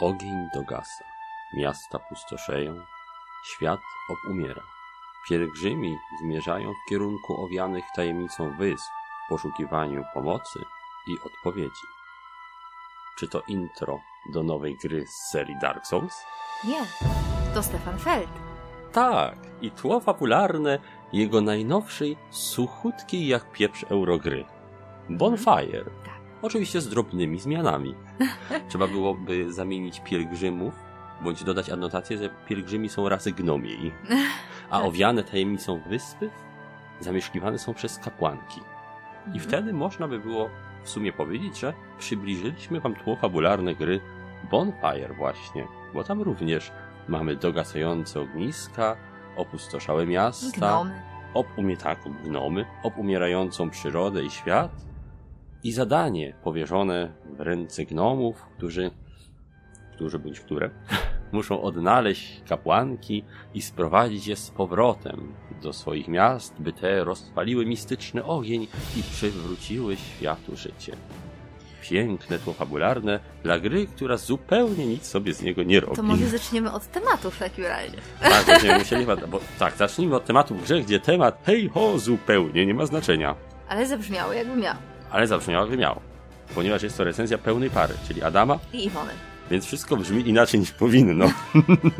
Ogień dogasa, miasta pustoszeją, świat obumiera. Pielgrzymi zmierzają w kierunku owianych tajemnicą wysp w poszukiwaniu pomocy i odpowiedzi. Czy to intro do nowej gry z serii Dark Souls? Nie, to Stefan Feld. Tak, i tło fabularne jego najnowszej, suchutkiej jak pieprz eurogry. Bonfire. Tak. Oczywiście z drobnymi zmianami. Trzeba byłoby zamienić pielgrzymów, bądź dodać anotację, że pielgrzymi są rasy gnomiej, a owiane tajemnicą wyspy zamieszkiwane są przez kapłanki. I Mhm. wtedy można by było w sumie powiedzieć, że przybliżyliśmy wam tło fabularne gry Bonfire właśnie, bo tam również mamy dogasające ogniska, opustoszałe miasta, Gnomy. tak, gnomy, obumierającą przyrodę i świat i zadanie powierzone w ręce gnomów, którzy, którzy bądź które, muszą odnaleźć kapłanki i sprowadzić je z powrotem do swoich miast, by te rozpaliły mistyczny ogień i przywróciły światu życie. Piękne tło fabularne dla gry, która zupełnie nic sobie z niego nie robi. To może zaczniemy od tematu w takim razie. Tak, będziemy musieli bo tak, zacznijmy od tematu w grze, gdzie temat hej ho zupełnie nie ma znaczenia, Ale zabrzmiało jakby miał. Ale zabrzmiał jakby miał. Ponieważ jest to recenzja pełnej pary, czyli Adama, I Iwony. więc wszystko brzmi inaczej niż powinno.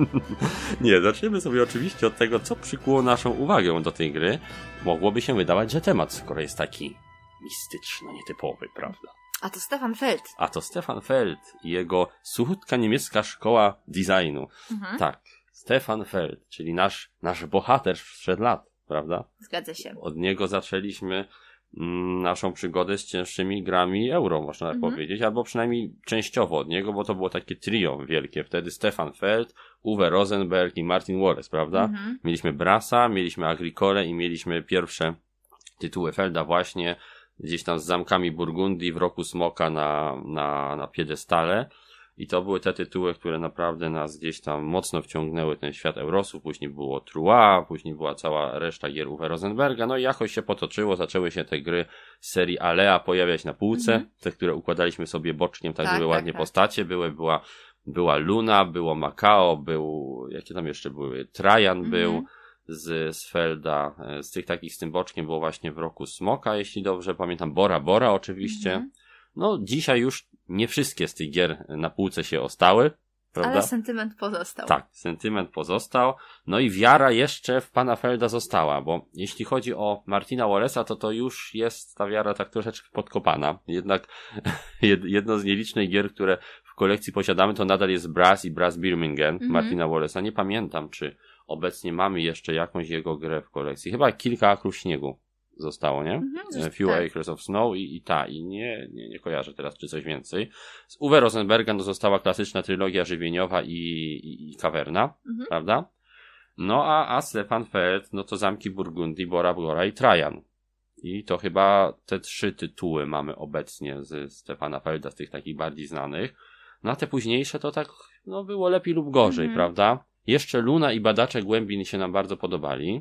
nie, zaczniemy sobie oczywiście od tego, co przykuło naszą uwagę do tej gry. Mogłoby się wydawać, że temat, skoro jest taki mistyczno nietypowy, prawda? A to Stefan Feld. A to Stefan Feld i jego suchutka niemiecka szkoła designu. Mhm. Tak, Stefan Feld, czyli nasz, nasz bohater sprzed lat, prawda? Zgadza się. Od niego zaczęliśmy naszą przygodę z cięższymi grami euro, można tak Mhm. powiedzieć, albo przynajmniej częściowo od niego, bo to było takie trio wielkie. Wtedy Stefan Feld, Uwe Rosenberg i Martin Wallace, prawda? Mhm. Mieliśmy Brasa, mieliśmy Agricole i mieliśmy pierwsze tytuły Felda właśnie gdzieś tam z zamkami Burgundii w roku Smoka na, na, na piedestale. I to były te tytuły, które naprawdę nas gdzieś tam mocno wciągnęły ten świat Eurosów. Później było Trua, później była cała reszta gier Uwe Rosenberga. No i jakoś się potoczyło, zaczęły się te gry z serii Alea pojawiać na półce. Mhm. Te, które układaliśmy sobie boczkiem, tak, Tak, żeby tak, ładnie tak. postacie były. Była, była Luna, było Macao, był, jakie tam jeszcze były? Trajan Mhm. był z, z Felda. E, Z tych takich z tym boczkiem było właśnie w roku Smoka, jeśli dobrze pamiętam. Bora Bora oczywiście. Mhm. No, dzisiaj już nie wszystkie z tych gier na półce się ostały, prawda? Ale sentyment pozostał. Tak, sentyment pozostał. No i wiara jeszcze w pana Felda została, bo jeśli chodzi o Martina Wallace'a, to to już jest ta wiara tak troszeczkę podkopana. Jednak jed- jedno z nielicznych gier, które w kolekcji posiadamy, to nadal jest Brass i Brass Birmingham Mhm. Martina Wallace'a. Nie pamiętam, czy obecnie mamy jeszcze jakąś jego grę w kolekcji. Chyba kilka akrów śniegu zostało, nie? Mhm, zresztą Few tak. Acres of Snow i, i ta, i nie, nie, nie kojarzę teraz, czy coś więcej. Z Uwe Rosenberga no, została klasyczna trylogia żywieniowa i, i, i kawerna, Mhm. prawda? No a, a Stefan Feld, no to Zamki Burgundii, Bora Bora i Trajan. I to chyba te trzy tytuły mamy obecnie z Stefana Felda, z tych takich bardziej znanych. No a te późniejsze to tak, no było lepiej lub gorzej, Mhm. prawda? Jeszcze Luna i Badacze Głębin się nam bardzo podobali.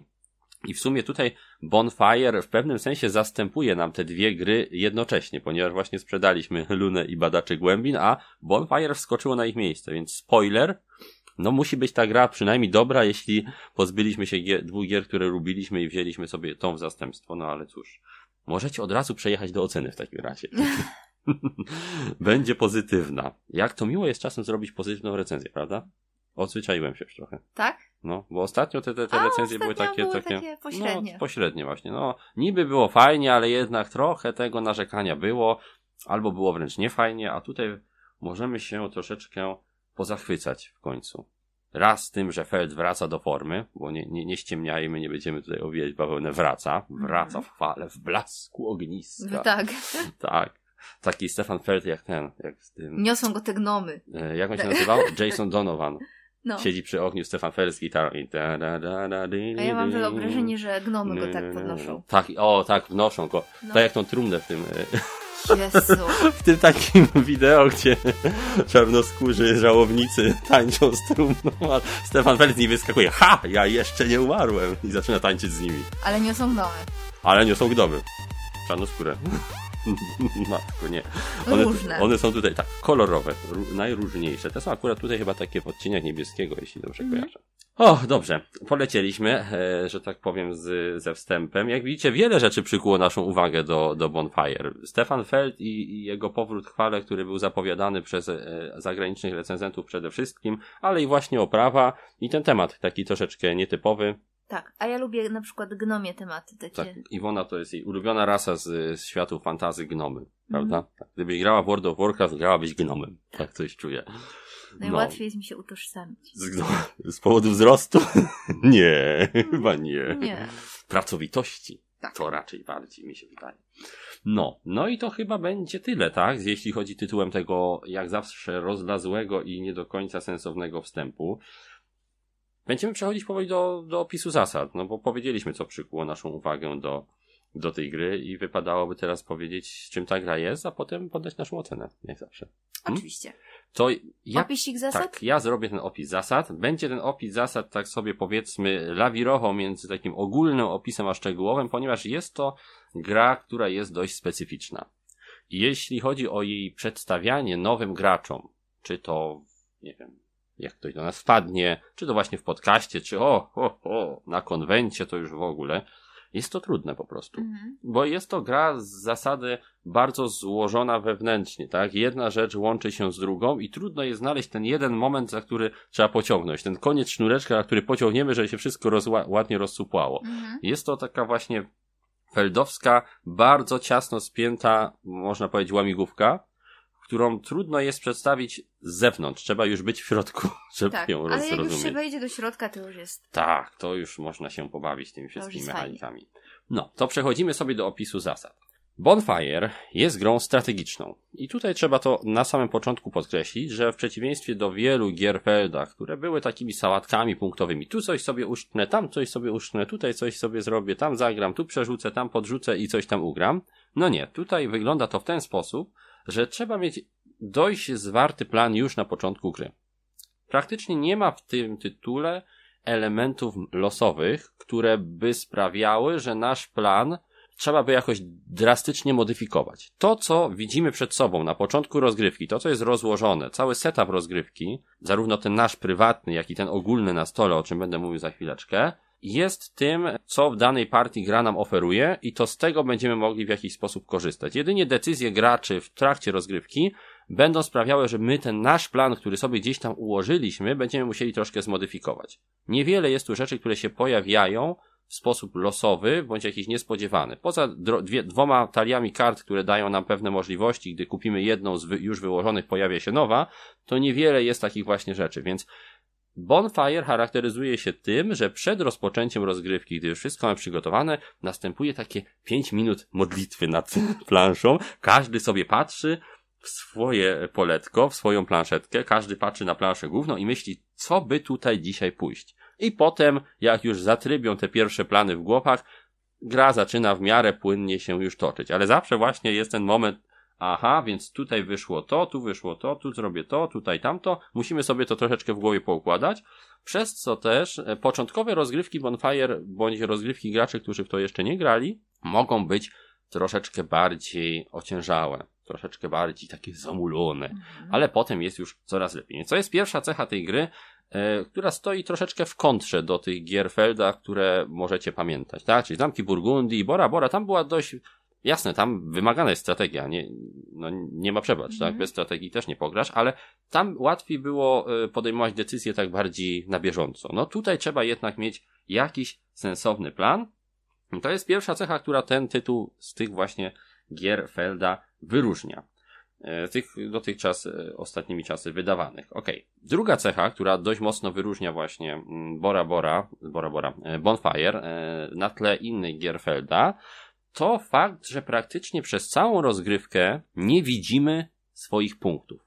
I w sumie tutaj Bonfire w pewnym sensie zastępuje nam te dwie gry jednocześnie, ponieważ właśnie sprzedaliśmy Lunę i Badaczy Głębin, a Bonfire wskoczyło na ich miejsce, więc spoiler, no musi być ta gra przynajmniej dobra, jeśli pozbyliśmy się gier, dwóch gier, które lubiliśmy i wzięliśmy sobie tą w zastępstwo, no ale cóż, możecie od razu przejechać do oceny w takim razie. Będzie pozytywna. Jak to miło jest czasem zrobić pozytywną recenzję, prawda? Odzwyczaiłem się już trochę. Tak? No, bo ostatnio te, te, te A, recenzje były takie, były takie, takie pośrednie. No, pośrednie właśnie. No, niby było fajnie, ale jednak trochę tego narzekania było, albo było wręcz niefajnie, a tutaj możemy się troszeczkę pozachwycać w końcu. Raz tym, że Feld wraca do formy, bo nie, nie, nie ściemniajmy, nie będziemy tutaj owijać bawełnę, wraca, wraca w fale, w blasku ogniska. Tak. Tak. Taki Stefan Feld jak ten, jak z tym, Niosą go te gnomy. e, jak on się nazywał? Jason Donovan. No. Siedzi przy ogniu Stefan Feld z gitarą i da, da, da, da, dy, A ja mam wyobrażenie, że gnomy go tak podnoszą. Tak, o tak, wnoszą go. No. Tak jak tą trumnę w tym, e, Jezu. w tym takim wideo, gdzie czarnoskórzy żałownicy tańczą z trumną, a Stefan Feld z niej wyskakuje. Ha! Ja jeszcze nie umarłem! I zaczyna tańczyć z nimi. Ale niosą gnomy. Ale niosą gdoby. Czarnoskórę. Matko, nie. One, Różne. one są tutaj tak, kolorowe, ró- najróżniejsze. Te są akurat tutaj chyba takie w odcieniach niebieskiego, jeśli dobrze Mhm. kojarzę. O, dobrze. Polecieliśmy, e, że tak powiem, z, ze wstępem. Jak widzicie, wiele rzeczy przykuło naszą uwagę do, do Bonfire. Stefan Feld i, i jego powrót chwale, który był zapowiadany przez e, zagranicznych recenzentów przede wszystkim, ale i właśnie oprawa i ten temat taki troszeczkę nietypowy. Tak, a ja lubię na przykład gnomie tematy takie. Tak, Iwona to jest jej ulubiona rasa z, z światu fantazy gnomy, prawda? Mhm. Tak. Gdybyś grała w World of Warcraft, grałabyś gnomem. Tak coś czuję. Najłatwiej jest mi się utożsamić. Z, gno... z powodu wzrostu? nie, chyba nie. Nie. Pracowitości. Tak. To raczej bardziej mi się wydaje. No, no i to chyba będzie tyle, tak? Jeśli chodzi tytułem tego, jak zawsze, rozlazłego i nie do końca sensownego wstępu. Będziemy przechodzić powoli do, do opisu zasad, no bo powiedzieliśmy, co przykuło naszą uwagę do, do tej gry i wypadałoby teraz powiedzieć, czym ta gra jest, a potem podać naszą ocenę, jak zawsze. Hmm? Oczywiście. To jak Opisik zasad? tak, ja zrobię ten opis zasad. Będzie ten opis zasad, tak sobie powiedzmy, lawirował między takim ogólnym opisem a szczegółowym, ponieważ jest to gra, która jest dość specyficzna. Jeśli chodzi o jej przedstawianie nowym graczom, czy to, nie wiem, jak ktoś do nas wpadnie, czy to właśnie w podcaście, czy o, o, o, na konwencie, to już w ogóle, jest to trudne po prostu Mhm. bo jest to gra z zasady bardzo złożona wewnętrznie, tak? Jedna rzecz łączy się z drugą i trudno jest znaleźć ten jeden moment, za który trzeba pociągnąć, ten koniec sznureczka, na który pociągniemy, żeby się wszystko rozła- ładnie rozsupłało. Mhm. Jest to taka właśnie feldowska, bardzo ciasno spięta, można powiedzieć, łamigłówka, którą trudno jest przedstawić z zewnątrz. Trzeba już być w środku, żeby Tak, ją ale jak już się wejdzie do środka, to już jest. Tak, to już można się pobawić tymi wszystkimi mechanikami. No, to przechodzimy sobie do opisu zasad. Bonfire jest grą strategiczną. I tutaj trzeba to na samym początku podkreślić, że w przeciwieństwie do wielu gier Felda, które były takimi sałatkami punktowymi, tu coś sobie uszczknę, tam coś sobie uszczknę, tutaj coś sobie zrobię, tam zagram, tu przerzucę, tam podrzucę i coś tam ugram. No nie, tutaj wygląda to w ten sposób, że trzeba mieć dość zwarty plan już na początku gry. Praktycznie nie ma w tym tytule elementów losowych, które by sprawiały, że nasz plan trzeba by jakoś drastycznie modyfikować. To, co widzimy przed sobą na początku rozgrywki, to, co jest rozłożone, cały setup rozgrywki, zarówno ten nasz prywatny, jak i ten ogólny na stole, o czym będę mówił za chwileczkę, jest tym, co w danej partii gra nam oferuje i to z tego będziemy mogli w jakiś sposób korzystać. Jedynie decyzje graczy w trakcie rozgrywki będą sprawiały, że my ten nasz plan, który sobie gdzieś tam ułożyliśmy, będziemy musieli troszkę zmodyfikować. Niewiele jest tu rzeczy, które się pojawiają w sposób losowy, bądź jakiś niespodziewany. Poza dwie, dwoma taliami kart, które dają nam pewne możliwości, gdy kupimy jedną z wy- już wyłożonych, pojawia się nowa, to niewiele jest takich właśnie rzeczy, więc Bonfire charakteryzuje się tym, że przed rozpoczęciem rozgrywki, gdy już wszystko mamy przygotowane, następuje takie 5 minut modlitwy nad planszą. Każdy sobie patrzy w swoje poletko, w swoją planszetkę, każdy patrzy na planszę główną i myśli, co by tutaj dzisiaj pójść. I potem, jak już zatrybią te pierwsze plany w głowach, gra zaczyna w miarę płynnie się już toczyć. Ale zawsze właśnie jest ten moment, aha, więc tutaj wyszło to, tu wyszło to, tu zrobię to, tutaj tamto. Musimy sobie to troszeczkę w głowie poukładać. Przez co też e, początkowe rozgrywki Bonfire, bądź rozgrywki graczy, którzy w to jeszcze nie grali, mogą być troszeczkę bardziej ociężałe, troszeczkę bardziej takie zamulone Mhm. ale potem jest już coraz lepiej. Co jest pierwsza cecha tej gry, e, która stoi troszeczkę w kontrze do tych gier Felda, które możecie pamiętać, tak? Czyli Zamki Burgundii, Bora Bora, tam była dość, jasne, tam wymagana jest strategia, nie, no, nie ma przebacz, tak? Mhm. Bez strategii też nie pograsz, ale tam łatwiej było e, podejmować decyzje tak bardziej na bieżąco. No tutaj trzeba jednak mieć jakiś sensowny plan. To jest pierwsza cecha, która ten tytuł z tych właśnie gier Felda wyróżnia e, tych dotychczas e, ostatnimi czasy wydawanych. Okej. Druga cecha, która dość mocno wyróżnia właśnie mm, Bora Bora, Bora Bora, Bonfire na tle innych gier Felda, to fakt, że praktycznie przez całą rozgrywkę nie widzimy swoich punktów.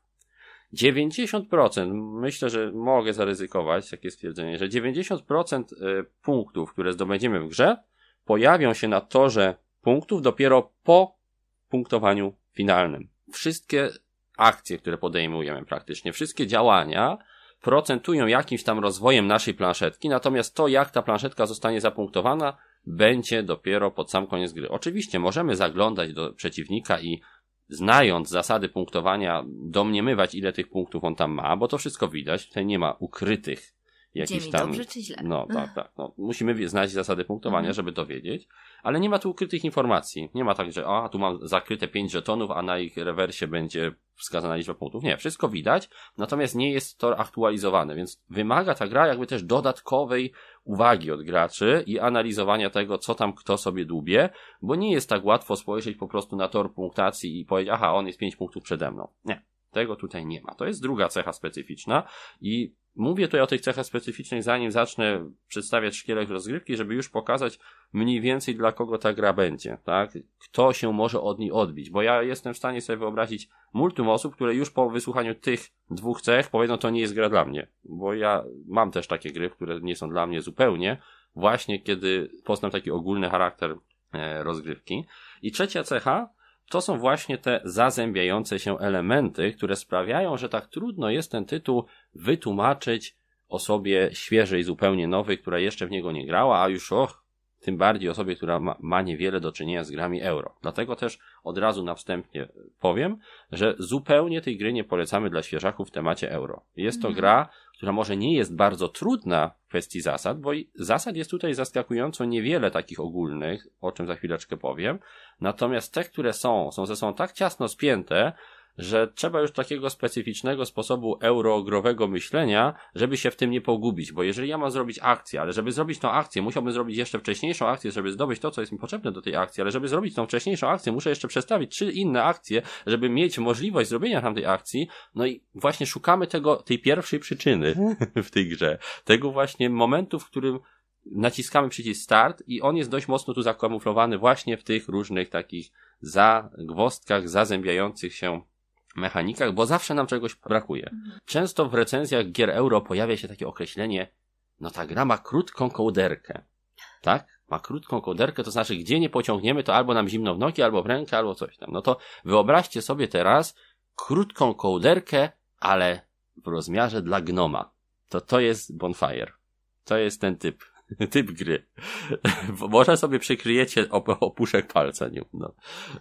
90%, myślę, że mogę zaryzykować takie stwierdzenie, że 90% e, punktów, które zdobędziemy w grze, pojawią się na torze punktów dopiero po punktowaniu finalnym. Wszystkie akcje, które podejmujemy praktycznie, wszystkie działania procentują jakimś tam rozwojem naszej planszetki, natomiast to, jak ta planszetka zostanie zapunktowana, będzie dopiero pod sam koniec gry. Oczywiście możemy zaglądać do przeciwnika i znając zasady punktowania, domniemywać ile tych punktów on tam ma, bo to wszystko widać, tutaj nie ma ukrytych jakiś tam. Dobrze czy źle? No tak, tak. No. Musimy znać zasady punktowania, mhm. żeby to wiedzieć, ale nie ma tu ukrytych informacji. Nie ma tak, że a tu mam zakryte 5 żetonów, a na ich rewersie będzie wskazana liczba punktów. Nie, wszystko widać, natomiast nie jest to aktualizowane, więc wymaga ta gra jakby też dodatkowej uwagi od graczy i analizowania tego, co tam kto sobie dłubie, bo nie jest tak łatwo spojrzeć po prostu na tor punktacji i powiedzieć, aha, on jest 5 punktów przede mną. Nie. Tego tutaj nie ma. To jest druga cecha specyficzna i Mówię tutaj o tych cechach specyficznych, zanim zacznę przedstawiać szkielet rozgrywki, żeby już pokazać mniej więcej dla kogo ta gra będzie, tak? Kto się może od niej odbić, bo ja jestem w stanie sobie wyobrazić multum osób, które już po wysłuchaniu tych dwóch cech powiedzą, to nie jest gra dla mnie, bo ja mam też takie gry, które nie są dla mnie zupełnie, właśnie kiedy poznam taki ogólny charakter e, rozgrywki. I trzecia cecha, to są właśnie te zazębiające się elementy, które sprawiają, że tak trudno jest ten tytuł wytłumaczyć osobie świeżej, zupełnie nowej, która jeszcze w niego nie grała, a już och, tym bardziej osobie, która ma, ma niewiele do czynienia z grami euro. Dlatego też od razu na wstępie powiem, że zupełnie tej gry nie polecamy dla świeżaków w temacie euro. Jest to mhm. gra, która może nie jest bardzo trudna w kwestii zasad, bo zasad jest tutaj zaskakująco niewiele takich ogólnych, o czym za chwileczkę powiem. Natomiast te, które są, są ze sobą tak ciasno spięte, że trzeba już takiego specyficznego sposobu eurogrowego myślenia, żeby się w tym nie pogubić, bo jeżeli ja mam zrobić akcję, ale żeby zrobić tą akcję, musiałbym zrobić jeszcze wcześniejszą akcję, żeby zdobyć to, co jest mi potrzebne do tej akcji, ale żeby zrobić tą wcześniejszą akcję, muszę jeszcze przestawić trzy inne akcje, żeby mieć możliwość zrobienia tamtej akcji, no i właśnie szukamy tego, tej pierwszej przyczyny w tej grze, tego właśnie momentu, w którym naciskamy przycisk start i on jest dość mocno tu zakamuflowany właśnie w tych różnych takich zagwostkach zazębiających się mechanikach, bo zawsze nam czegoś brakuje. Często w recenzjach gier euro pojawia się takie określenie, no ta gra ma krótką kołderkę. Tak? Ma krótką kołderkę, to znaczy gdzie nie pociągniemy, to albo nam zimno w nogi, albo w rękę, albo coś tam. No to wyobraźcie sobie teraz krótką kołderkę, ale w rozmiarze dla gnoma. To to jest Bonfire. To jest ten typ. Typ gry. Może sobie przykryjecie opuszek palca, nie? No,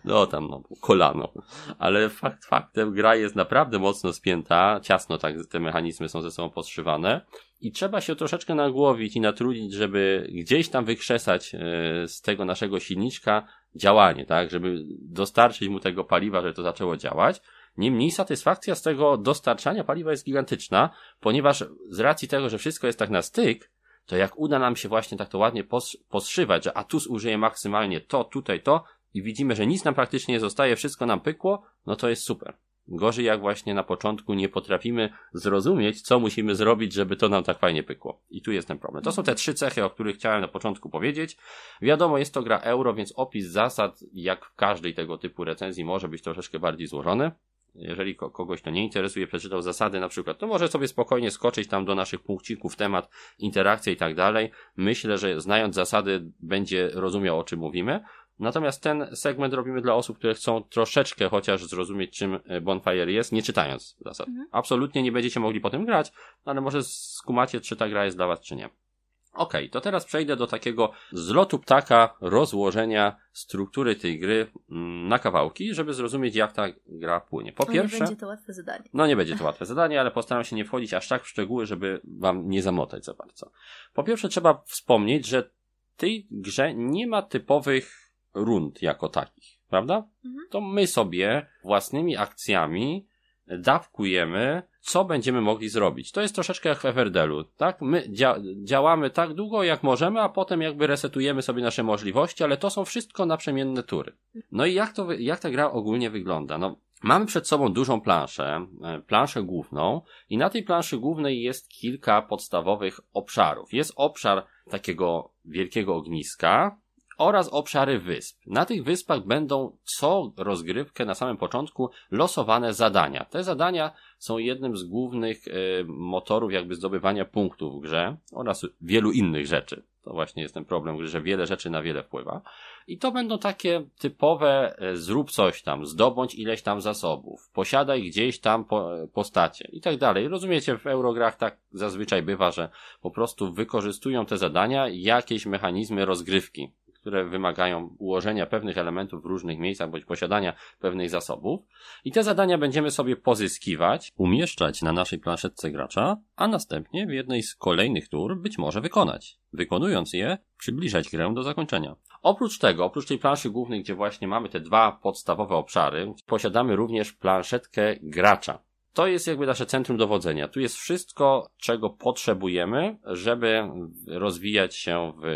no tam, no, kolano. Ale fakt faktem, gra jest naprawdę mocno spięta, ciasno tak te mechanizmy są ze sobą podszywane i trzeba się troszeczkę nagłowić i natrudzić, żeby gdzieś tam wykrzesać e, z tego naszego silniczka działanie, tak? Żeby dostarczyć mu tego paliwa, żeby to zaczęło działać. Niemniej satysfakcja z tego dostarczania paliwa jest gigantyczna, ponieważ z racji tego, że wszystko jest tak na styk, to jak uda nam się właśnie tak to ładnie poszywać, że Atus użyje maksymalnie to, tutaj to i widzimy, że nic nam praktycznie nie zostaje, wszystko nam pykło, no to jest super. Gorzej jak właśnie na początku nie potrafimy zrozumieć, co musimy zrobić, żeby to nam tak fajnie pykło. I tu jest ten problem. To są te trzy cechy, o których chciałem na początku powiedzieć. Wiadomo, jest to gra euro, więc opis zasad, jak w każdej tego typu recenzji, może być troszeczkę bardziej złożony jeżeli kogoś to nie interesuje, przeczytał zasady na przykład, to może sobie spokojnie skoczyć tam do naszych punkcików, temat, interakcja i tak dalej. Myślę, że znając zasady będzie rozumiał o czym mówimy. Natomiast ten segment robimy dla osób, które chcą troszeczkę chociaż zrozumieć, czym e, Bonfire jest, nie czytając zasad. Mhm. Absolutnie nie będziecie mogli potem grać, ale może skumacie, czy ta gra jest dla was, czy nie. Ok, to teraz przejdę do takiego zlotu ptaka, rozłożenia struktury tej gry mm, na kawałki, żeby zrozumieć, jak ta gra płynie. Po pierwsze. Nie będzie to łatwe zadanie. No, nie będzie to łatwe zadanie, ale postaram się nie wchodzić aż tak w szczegóły, żeby wam nie zamotać za bardzo. Po pierwsze, trzeba wspomnieć, że tej grze nie ma typowych rund jako takich, prawda? Mhm. To my sobie własnymi akcjami dawkujemy co będziemy mogli zrobić. To jest troszeczkę jak w Everdelu, tak? My dzia działamy tak długo, jak możemy, a potem jakby resetujemy sobie nasze możliwości, ale to są wszystko naprzemienne tury. No i jak to, jak ta gra ogólnie wygląda? No, Mamy przed sobą dużą planszę, e, planszę główną i na tej planszy głównej jest kilka podstawowych obszarów. Jest obszar takiego wielkiego ogniska, oraz obszary wysp. Na tych wyspach będą co rozgrywkę na samym początku losowane zadania. Te zadania są jednym z głównych y, motorów jakby zdobywania punktów w grze oraz wielu innych rzeczy. To właśnie jest ten problem, że wiele rzeczy na wiele wpływa. I to będą takie typowe e, zrób coś tam, zdobądź ileś tam zasobów, posiadaj gdzieś tam po, postacie i tak dalej. Rozumiecie, w Eurograch tak zazwyczaj bywa, że po prostu wykorzystują te zadania jakieś mechanizmy rozgrywki które wymagają ułożenia pewnych elementów w różnych miejscach bądź posiadania pewnych zasobów. I te zadania będziemy sobie pozyskiwać, umieszczać na naszej planszetce gracza, a następnie w jednej z kolejnych tur być może wykonać. Wykonując je, przybliżać grę do zakończenia. Oprócz tego, oprócz tej planszy głównej, gdzie właśnie mamy te dwa podstawowe obszary, posiadamy również planszetkę gracza to jest jakby nasze centrum dowodzenia. Tu jest wszystko, czego potrzebujemy, żeby rozwijać się w,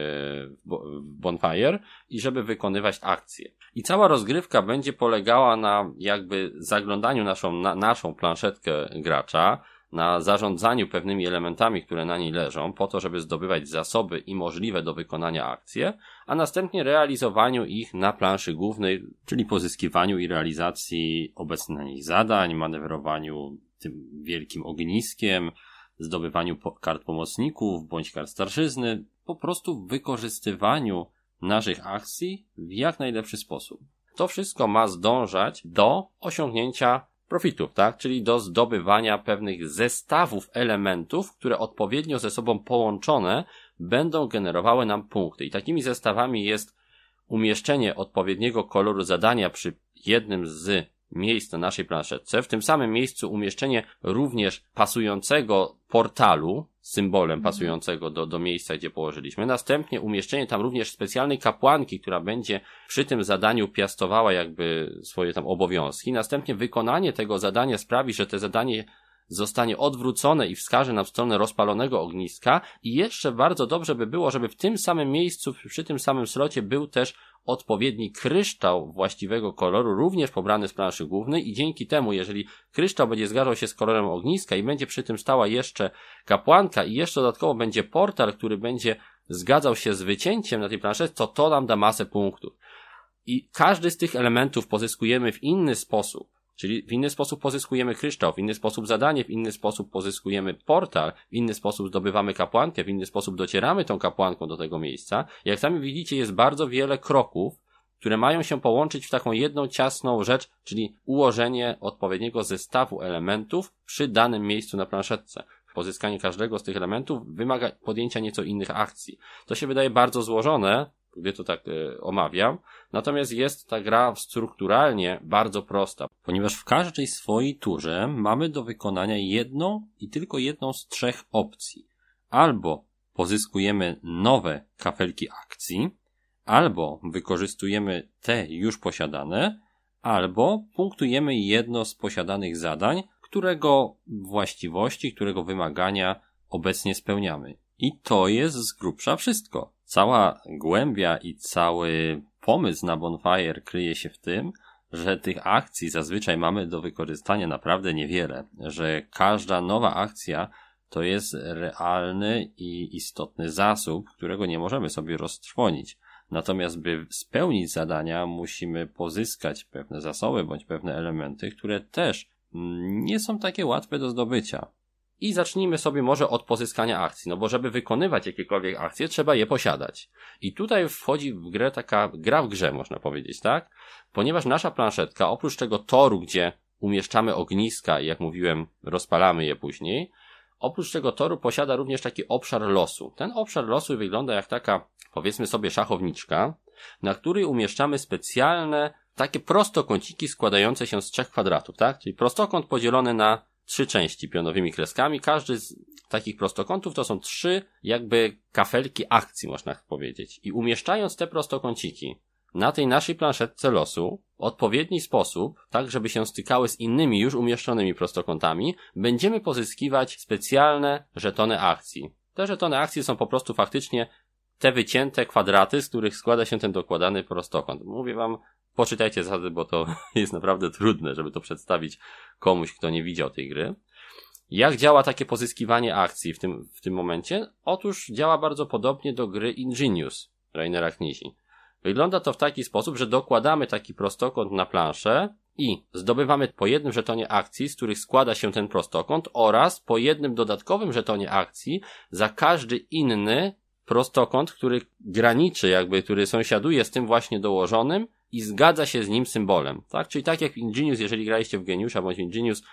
Bonfire i żeby wykonywać akcje. I cała rozgrywka będzie polegała na jakby zaglądaniu naszą, na, naszą planszetkę gracza, na zarządzaniu pewnymi elementami, które na niej leżą, po to, żeby zdobywać zasoby i możliwe do wykonania akcje, a następnie realizowaniu ich na planszy głównej, czyli pozyskiwaniu i realizacji obecnych na niej zadań, manewrowaniu tym wielkim ogniskiem, zdobywaniu kart pomocników bądź kart starszyzny, po prostu wykorzystywaniu naszych akcji w jak najlepszy sposób. To wszystko ma zdążać do osiągnięcia profitów, tak? Czyli do zdobywania pewnych zestawów elementów, które odpowiednio ze sobą połączone będą generowały nam punkty. I takimi zestawami jest umieszczenie odpowiedniego koloru zadania przy jednym z miejsc na naszej planszetce. W tym samym miejscu umieszczenie również pasującego portalu, symbolem mhm. pasującego do, do miejsca, gdzie położyliśmy. Następnie umieszczenie tam również specjalnej kapłanki, która będzie przy tym zadaniu piastowała jakby swoje tam obowiązki. Następnie wykonanie tego zadania sprawi, że te zadanie zostanie odwrócone i wskaże nam stronę rozpalonego ogniska i jeszcze bardzo dobrze by było, żeby w tym samym miejscu, przy tym samym slocie był też odpowiedni kryształ właściwego koloru, również pobrany z planszy głównej i dzięki temu, jeżeli kryształ będzie zgadzał się z kolorem ogniska i będzie przy tym stała jeszcze kapłanka i jeszcze dodatkowo będzie portal, który będzie zgadzał się z wycięciem na tej planszy, to to nam da masę punktów. I każdy z tych elementów pozyskujemy w inny sposób Czyli w inny sposób pozyskujemy kryształ, w inny sposób zadanie, w inny sposób pozyskujemy portal, w inny sposób zdobywamy kapłankę, w inny sposób docieramy tą kapłanką do tego miejsca. Jak sami widzicie, jest bardzo wiele kroków, które mają się połączyć w taką jedną ciasną rzecz, czyli ułożenie odpowiedniego zestawu elementów przy danym miejscu na planszetce. Pozyskanie każdego z tych elementów wymaga podjęcia nieco innych akcji. To się wydaje bardzo złożone, gdy to tak e, omawiam. Natomiast jest ta gra strukturalnie bardzo prosta, ponieważ w każdej swojej turze mamy do wykonania jedną i tylko jedną z trzech opcji. Albo pozyskujemy nowe kafelki akcji, albo wykorzystujemy te już posiadane, albo punktujemy jedno z posiadanych zadań, którego właściwości, którego wymagania obecnie spełniamy. I to jest z grubsza wszystko. Cała głębia i cały pomysł na Bonfire kryje się w tym, że tych akcji zazwyczaj mamy do wykorzystania naprawdę niewiele, że każda nowa akcja to jest realny i istotny zasób, którego nie możemy sobie roztrwonić. Natomiast by spełnić zadania, musimy pozyskać pewne zasoby bądź pewne elementy, które też nie są takie łatwe do zdobycia. I zacznijmy sobie może od pozyskania akcji, no bo żeby wykonywać jakiekolwiek akcje, trzeba je posiadać. I tutaj wchodzi w grę taka gra w grze, można powiedzieć, tak? Ponieważ nasza planszetka, oprócz tego toru, gdzie umieszczamy ogniska i jak mówiłem, rozpalamy je później, oprócz tego toru posiada również taki obszar losu. Ten obszar losu wygląda jak taka, powiedzmy sobie, szachowniczka, na której umieszczamy specjalne takie prostokąciki składające się z trzech kwadratów, tak? Czyli prostokąt podzielony na trzy części pionowymi kreskami. Każdy z takich prostokątów to są trzy jakby kafelki akcji, można powiedzieć. I umieszczając te prostokąciki na tej naszej planszetce losu w odpowiedni sposób, tak żeby się stykały z innymi już umieszczonymi prostokątami, będziemy pozyskiwać specjalne żetony akcji. Te żetony akcji są po prostu faktycznie te wycięte kwadraty, z których składa się ten dokładany prostokąt. Mówię wam, poczytajcie zasady, bo to jest naprawdę trudne, żeby to przedstawić komuś, kto nie widział tej gry. Jak działa takie pozyskiwanie akcji w tym, w tym momencie? Otóż działa bardzo podobnie do gry Ingenius Rainera Knizi. Wygląda to w taki sposób, że dokładamy taki prostokąt na planszę i zdobywamy po jednym żetonie akcji, z których składa się ten prostokąt oraz po jednym dodatkowym żetonie akcji za każdy inny prostokąt, który graniczy, jakby, który sąsiaduje z tym właśnie dołożonym i zgadza się z nim symbolem, tak? Czyli tak jak w Ingenius, jeżeli graliście w Geniusza bądź Ingenius,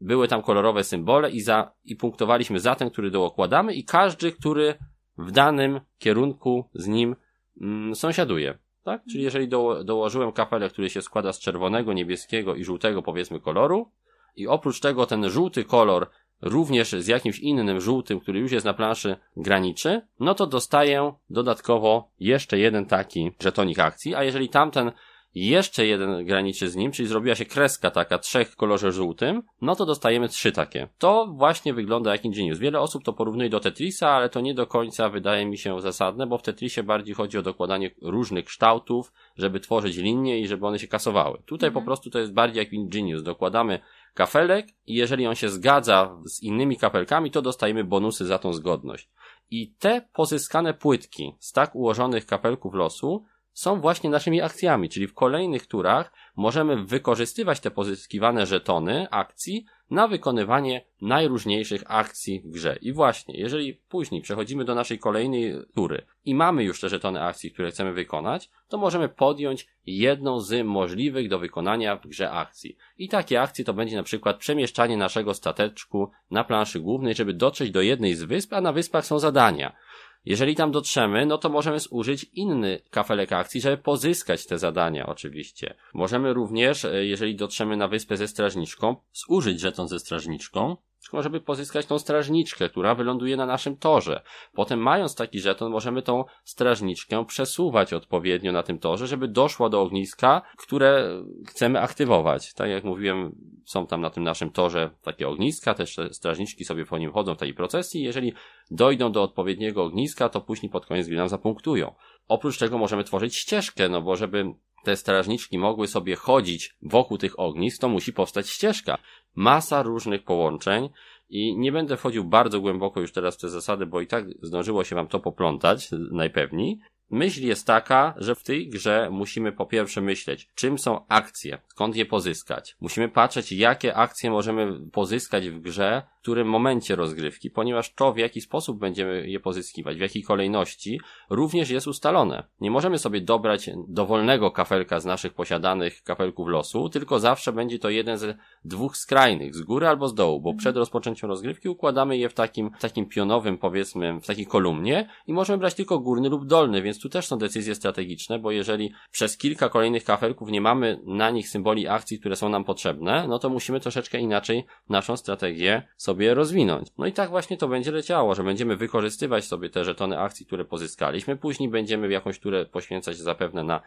były tam kolorowe symbole i za, i punktowaliśmy za ten, który dookładamy i każdy, który w danym kierunku z nim mm, sąsiaduje. Tak? Czyli jeżeli do, dołożyłem kapelę, który się składa z czerwonego, niebieskiego i żółtego, powiedzmy, koloru, i oprócz tego ten żółty kolor również z jakimś innym żółtym, który już jest na planszy graniczy, no to dostaję dodatkowo jeszcze jeden taki żetonik akcji, a jeżeli tamten jeszcze jeden graniczy z nim, czyli zrobiła się kreska taka trzech w kolorze żółtym, no to dostajemy trzy takie. To właśnie wygląda jak Ingenius. Wiele osób to porównuje do Tetrisa, ale to nie do końca wydaje mi się zasadne, bo w Tetrisie bardziej chodzi o dokładanie różnych kształtów, żeby tworzyć linie i żeby one się kasowały. Tutaj mhm. po prostu to jest bardziej jak Ingenius. Dokładamy kafelek i jeżeli on się zgadza z innymi kapelkami, to dostajemy bonusy za tą zgodność. I te pozyskane płytki z tak ułożonych kapelków losu są właśnie naszymi akcjami, czyli w kolejnych turach możemy wykorzystywać te pozyskiwane żetony akcji na wykonywanie najróżniejszych akcji w grze. I właśnie, jeżeli później przechodzimy do naszej kolejnej tury i mamy już te żetony akcji, które chcemy wykonać, to możemy podjąć jedną z możliwych do wykonania w grze akcji. I takie akcje to będzie na przykład przemieszczanie naszego stateczku na planszy głównej, żeby dotrzeć do jednej z wysp, a na wyspach są zadania. Jeżeli tam dotrzemy, no to możemy zużyć inny kafelek akcji, żeby pozyskać te zadania oczywiście. Możemy również, e, jeżeli dotrzemy na wyspę ze strażniczką, zużyć żeton ze strażniczką, tylko żeby pozyskać tą strażniczkę, która wyląduje na naszym torze. Potem mając taki żeton, możemy tą strażniczkę przesuwać odpowiednio na tym torze, żeby doszła do ogniska, które chcemy aktywować. Tak jak mówiłem, są tam na tym naszym torze takie ogniska, też strażniczki sobie po nim chodzą w tej procesji. Jeżeli dojdą do odpowiedniego ogniska, to później pod koniec gry nam zapunktują. Oprócz tego możemy tworzyć ścieżkę, no bo żeby te strażniczki mogły sobie chodzić wokół tych ognisk, to musi powstać ścieżka. Masa różnych połączeń i nie będę wchodził bardzo głęboko już teraz w te zasady, bo i tak zdążyło się wam to poplątać najpewniej. Myśl jest taka, że w tej grze musimy po pierwsze myśleć, czym są akcje, skąd je pozyskać. Musimy patrzeć, jakie akcje możemy pozyskać w grze, którym momencie rozgrywki, ponieważ to, w jaki sposób będziemy je pozyskiwać, w jakiej kolejności, również jest ustalone. Nie możemy sobie dobrać dowolnego kafelka z naszych posiadanych kafelków losu, tylko zawsze będzie to jeden z dwóch skrajnych, z góry albo z dołu, bo przed rozpoczęciem rozgrywki układamy je w takim, w takim pionowym, powiedzmy, w takiej kolumnie i możemy brać tylko górny lub dolny, więc tu też są decyzje strategiczne, bo jeżeli przez kilka kolejnych kafelków nie mamy na nich symboli akcji, które są nam potrzebne, no to musimy troszeczkę inaczej naszą strategię sobie rozwinąć. No i tak właśnie to będzie leciało, że będziemy wykorzystywać sobie te żetony akcji, które pozyskaliśmy, później będziemy jakąś turę poświęcać zapewne na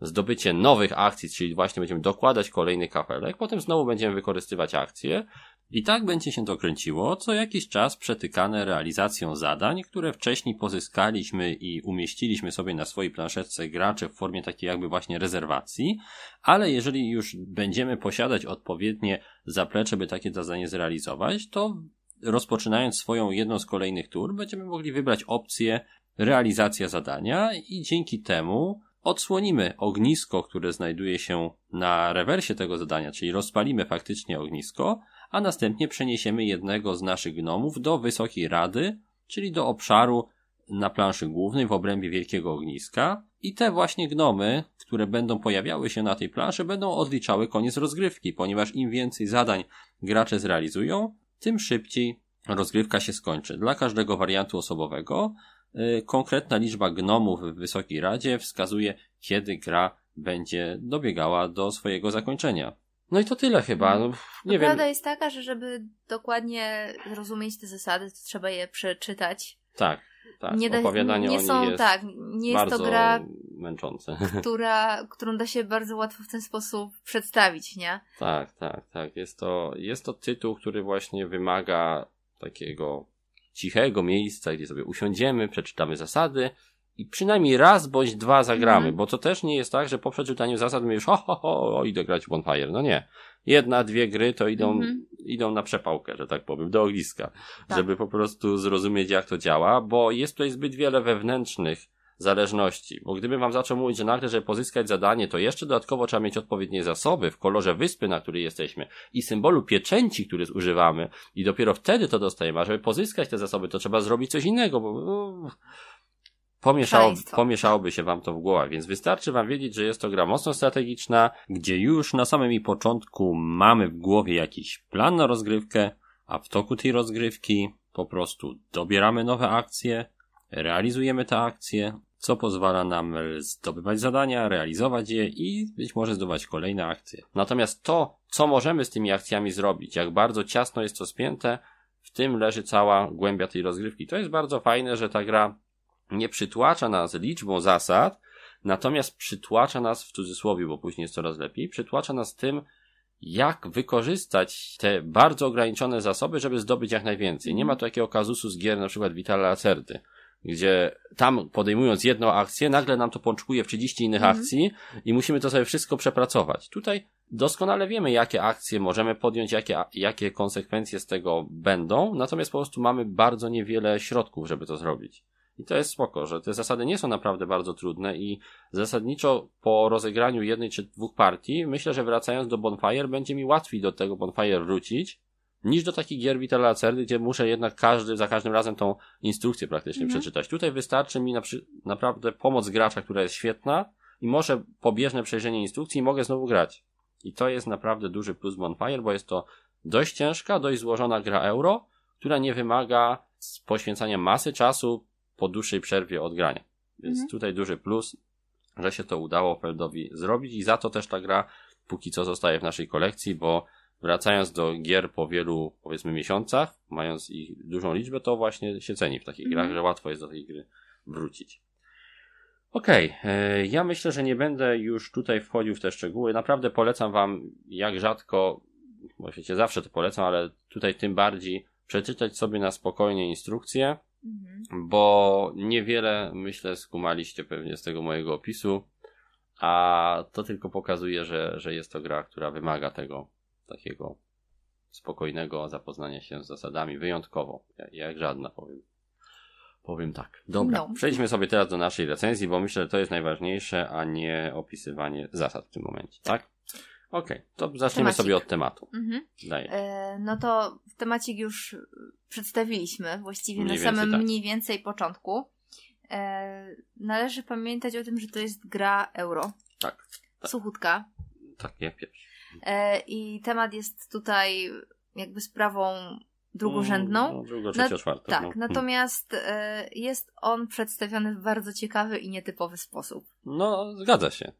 zdobycie nowych akcji, czyli właśnie będziemy dokładać kolejny kafelek, potem znowu będziemy wykorzystywać akcje, i tak będzie się to kręciło, co jakiś czas przetykane realizacją zadań, które wcześniej pozyskaliśmy i umieściliśmy sobie na swojej planszetce gracze w formie takiej jakby właśnie rezerwacji, ale jeżeli już będziemy posiadać odpowiednie zaplecze, by takie zadanie zrealizować, to rozpoczynając swoją jedną z kolejnych tur, będziemy mogli wybrać opcję realizacja zadania i dzięki temu odsłonimy ognisko, które znajduje się na rewersie tego zadania, czyli rozpalimy faktycznie ognisko, a następnie przeniesiemy jednego z naszych gnomów do Wysokiej Rady, czyli do obszaru na planszy głównej w obrębie wielkiego ogniska i te właśnie gnomy, które będą pojawiały się na tej planszy, będą odliczały koniec rozgrywki, ponieważ im więcej zadań gracze zrealizują, tym szybciej rozgrywka się skończy. Dla każdego wariantu osobowego yy, konkretna liczba gnomów w Wysokiej Radzie wskazuje, kiedy gra będzie dobiegała do swojego zakończenia. No i to tyle chyba. No, nie wiem. Prawda jest taka, że żeby dokładnie zrozumieć te zasady, to trzeba je przeczytać. Tak, tak. Nie da, Opowiadanie nie są, jest tak, nie jest to gra męczące. Która, którą da się bardzo łatwo w ten sposób przedstawić, nie? Tak, tak, tak. Jest to, jest to tytuł, który właśnie wymaga takiego cichego miejsca, gdzie sobie usiądziemy, przeczytamy zasady, i przynajmniej raz bądź dwa zagramy, mm. bo to też nie jest tak, że po przeczytaniu zasad już ho, ho, ho, idę grać w Bonfire. No nie. Jedna, dwie gry to idą, -hmm. idą na przepałkę, że tak powiem, do ogniska, tak. żeby po prostu zrozumieć jak to działa, bo jest tutaj zbyt wiele wewnętrznych zależności. Bo gdybym wam zaczął mówić, że nagle, żeby pozyskać zadanie, to jeszcze dodatkowo trzeba mieć odpowiednie zasoby w kolorze wyspy, na której jesteśmy i symbolu pieczęci, który używamy i dopiero wtedy to dostajemy, a żeby pozyskać te zasoby, to trzeba zrobić coś innego, bo pomieszało, pomieszałoby się wam to w głowach, więc wystarczy wam wiedzieć, że jest to gra mocno strategiczna, gdzie już na samym jej początku mamy w głowie jakiś plan na rozgrywkę, a w toku tej rozgrywki po prostu dobieramy nowe akcje, realizujemy te akcje, co pozwala nam zdobywać zadania, realizować je i być może zdobywać kolejne akcje. Natomiast to, co możemy z tymi akcjami zrobić, jak bardzo ciasno jest to spięte, w tym leży cała głębia tej rozgrywki. To jest bardzo fajne, że ta gra nie przytłacza nas liczbą zasad, natomiast przytłacza nas w cudzysłowie, bo później jest coraz lepiej, przytłacza nas tym, jak wykorzystać te bardzo ograniczone zasoby, żeby zdobyć jak najwięcej. Nie ma tu takiego kazusu z gier, na przykład Vitala Lacerdy, gdzie tam podejmując jedną akcję, nagle nam to pączkuje w 30 innych Mhm. akcji i musimy to sobie wszystko przepracować. Tutaj doskonale wiemy, jakie akcje możemy podjąć, jakie, jakie konsekwencje z tego będą, natomiast po prostu mamy bardzo niewiele środków, żeby to zrobić. I to jest spoko, że te zasady nie są naprawdę bardzo trudne i zasadniczo po rozegraniu jednej czy dwóch partii, myślę, że wracając do Bonfire będzie mi łatwiej do tego Bonfire wrócić, niż do takich gier Vitala Lacerdy, gdzie muszę jednak każdy, za każdym razem tą instrukcję praktycznie Mhm. przeczytać. Tutaj wystarczy mi na przy, naprawdę pomoc gracza, która jest świetna i może pobieżne przejrzenie instrukcji i mogę znowu grać. I to jest naprawdę duży plus Bonfire, bo jest to dość ciężka, dość złożona gra euro, która nie wymaga poświęcania masy czasu po dłuższej przerwie od grania. Więc Mhm. tutaj duży plus, że się to udało Feldowi zrobić i za to też ta gra póki co zostaje w naszej kolekcji, bo wracając do gier po wielu, powiedzmy, miesiącach, mając ich dużą liczbę, to właśnie się ceni w takich Mhm. grach, że łatwo jest do tej gry wrócić. Okej, e, ja myślę, że nie będę już tutaj wchodził w te szczegóły. Naprawdę polecam wam, jak rzadko, bo wiecie, zawsze to polecam, ale tutaj tym bardziej przeczytać sobie na spokojnie instrukcję, Mhm. bo niewiele, myślę, skumaliście pewnie z tego mojego opisu, a to tylko pokazuje, że, że jest to gra, która wymaga tego takiego spokojnego zapoznania się z zasadami, wyjątkowo, jak, żadna powiem. Powiem tak. Dobra, No. przejdźmy sobie teraz do naszej recenzji, bo myślę, że to jest najważniejsze, a nie opisywanie zasad w tym momencie, tak? Okej, to zaczniemy Temacik. sobie od tematu. Mhm. E, no to temacik już przedstawiliśmy właściwie Mniej na więcej samym tak. mniej więcej początku. E, należy pamiętać o tym, że to jest gra euro. Tak, tak. Suchutka. tak, ja pierwszy. E, I temat jest tutaj jakby sprawą drugorzędną. No, drugo, czwarto. Tak, no. natomiast e, jest on przedstawiony w bardzo ciekawy i nietypowy sposób. No, zgadza się.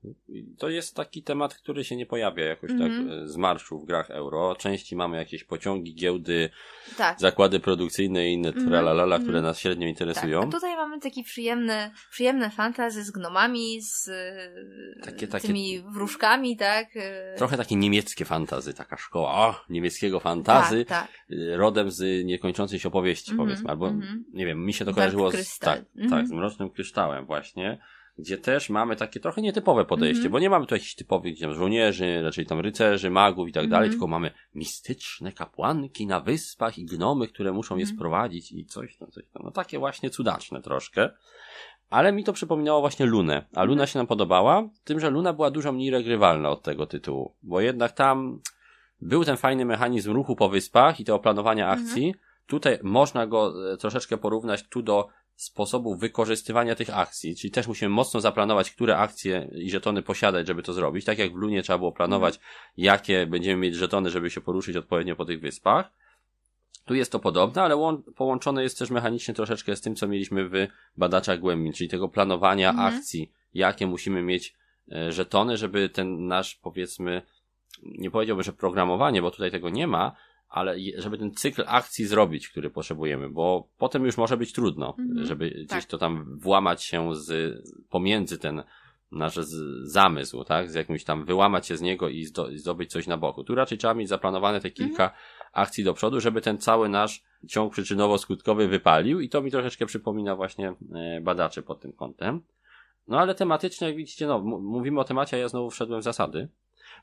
To jest taki temat, który się nie pojawia jakoś Mhm. tak e, z marszu w grach euro. Części mamy jakieś pociągi, giełdy, Tak. zakłady produkcyjne i inne Mhm, tralalala, mhm. które nas średnio Tak, interesują. a tutaj mamy taki przyjemny, przyjemne fantazy z gnomami, z e, Takie- takie- tymi wróżkami, tak? Trochę takie niemieckie fantazy, taka szkoła o, niemieckiego fantazy, Tak, tak. e, rodem z niekończącej się opowieści, Mhm, powiedzmy. Albo, mhm. nie wiem, mi się to Dark kojarzyło z, tak, Mhm. tak, z Mrocznym Kryształem właśnie, gdzie też mamy takie trochę nietypowe podejście, Mhm. bo nie mamy tu jakichś typowych tam, żołnierzy, raczej tam rycerzy, magów i tak dalej, Mhm. tylko mamy mistyczne kapłanki na wyspach i gnomy, które muszą je Mhm. sprowadzić i coś tam, coś tam. No takie właśnie cudaczne troszkę. Ale mi to przypominało właśnie Lunę, a Luna Mhm. się nam podobała, tym, że Luna była dużo mniej regrywalna od tego tytułu, bo jednak tam był ten fajny mechanizm ruchu po wyspach i tego planowania Mhm. akcji. Tutaj można go e, troszeczkę porównać tu do sposobu wykorzystywania tych akcji, czyli też musimy mocno zaplanować, które akcje i żetony posiadać, żeby to zrobić. Tak jak w Lunie trzeba było planować, jakie będziemy mieć żetony, żeby się poruszyć odpowiednio po tych wyspach. Tu jest to podobne, ale łą- połączone jest też mechanicznie troszeczkę z tym, co mieliśmy w badaczach głębin, czyli tego planowania Mhm. akcji, jakie musimy mieć e, żetony, żeby ten nasz, powiedzmy, nie powiedziałbym, że programowanie, bo tutaj tego nie ma, ale żeby ten cykl akcji zrobić, który potrzebujemy, bo potem już może być trudno, Mhm. żeby gdzieś Tak. to tam włamać się z, pomiędzy ten nasz zamysł, tak, z jakimś tam wyłamać się z niego i zdo, i zdobyć coś na boku. Tu raczej trzeba mieć zaplanowane te kilka akcji do przodu, żeby ten cały nasz ciąg przyczynowo-skutkowy wypalił i to mi troszeczkę przypomina właśnie e, badaczy pod tym kątem. No ale tematycznie, jak widzicie, no, mówimy o temacie, a ja znowu wszedłem w zasady.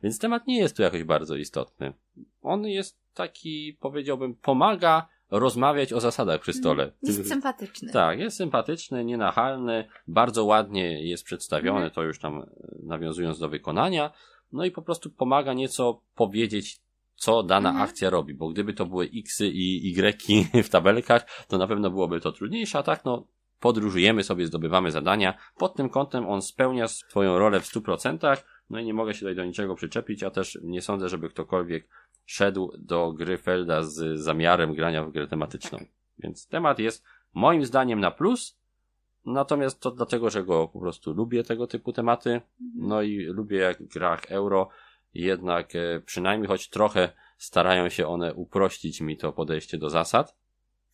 Więc temat nie jest tu jakoś bardzo istotny. On jest taki, powiedziałbym, pomaga rozmawiać o zasadach przy stole. Jest Ty- sympatyczny. tak, jest sympatyczny, nienachalny, bardzo ładnie jest przedstawiony, Mhm. to już tam e, nawiązując do wykonania. No i po prostu pomaga nieco powiedzieć, co dana Mhm. akcja robi, bo gdyby to były X i Y w tabelkach, to na pewno byłoby to trudniejsze, a tak no podróżujemy sobie, zdobywamy zadania. Pod tym kątem on spełnia swoją rolę w 100%, no i nie mogę się tutaj do niczego przyczepić, a też nie sądzę, żeby ktokolwiek szedł do gry Felda z zamiarem grania w grę tematyczną. Tak. Więc temat jest moim zdaniem na plus, natomiast to dlatego, że go po prostu lubię tego typu tematy, mhm. no i lubię jak w grach euro, jednak e, przynajmniej choć trochę starają się one uprościć mi to podejście do zasad.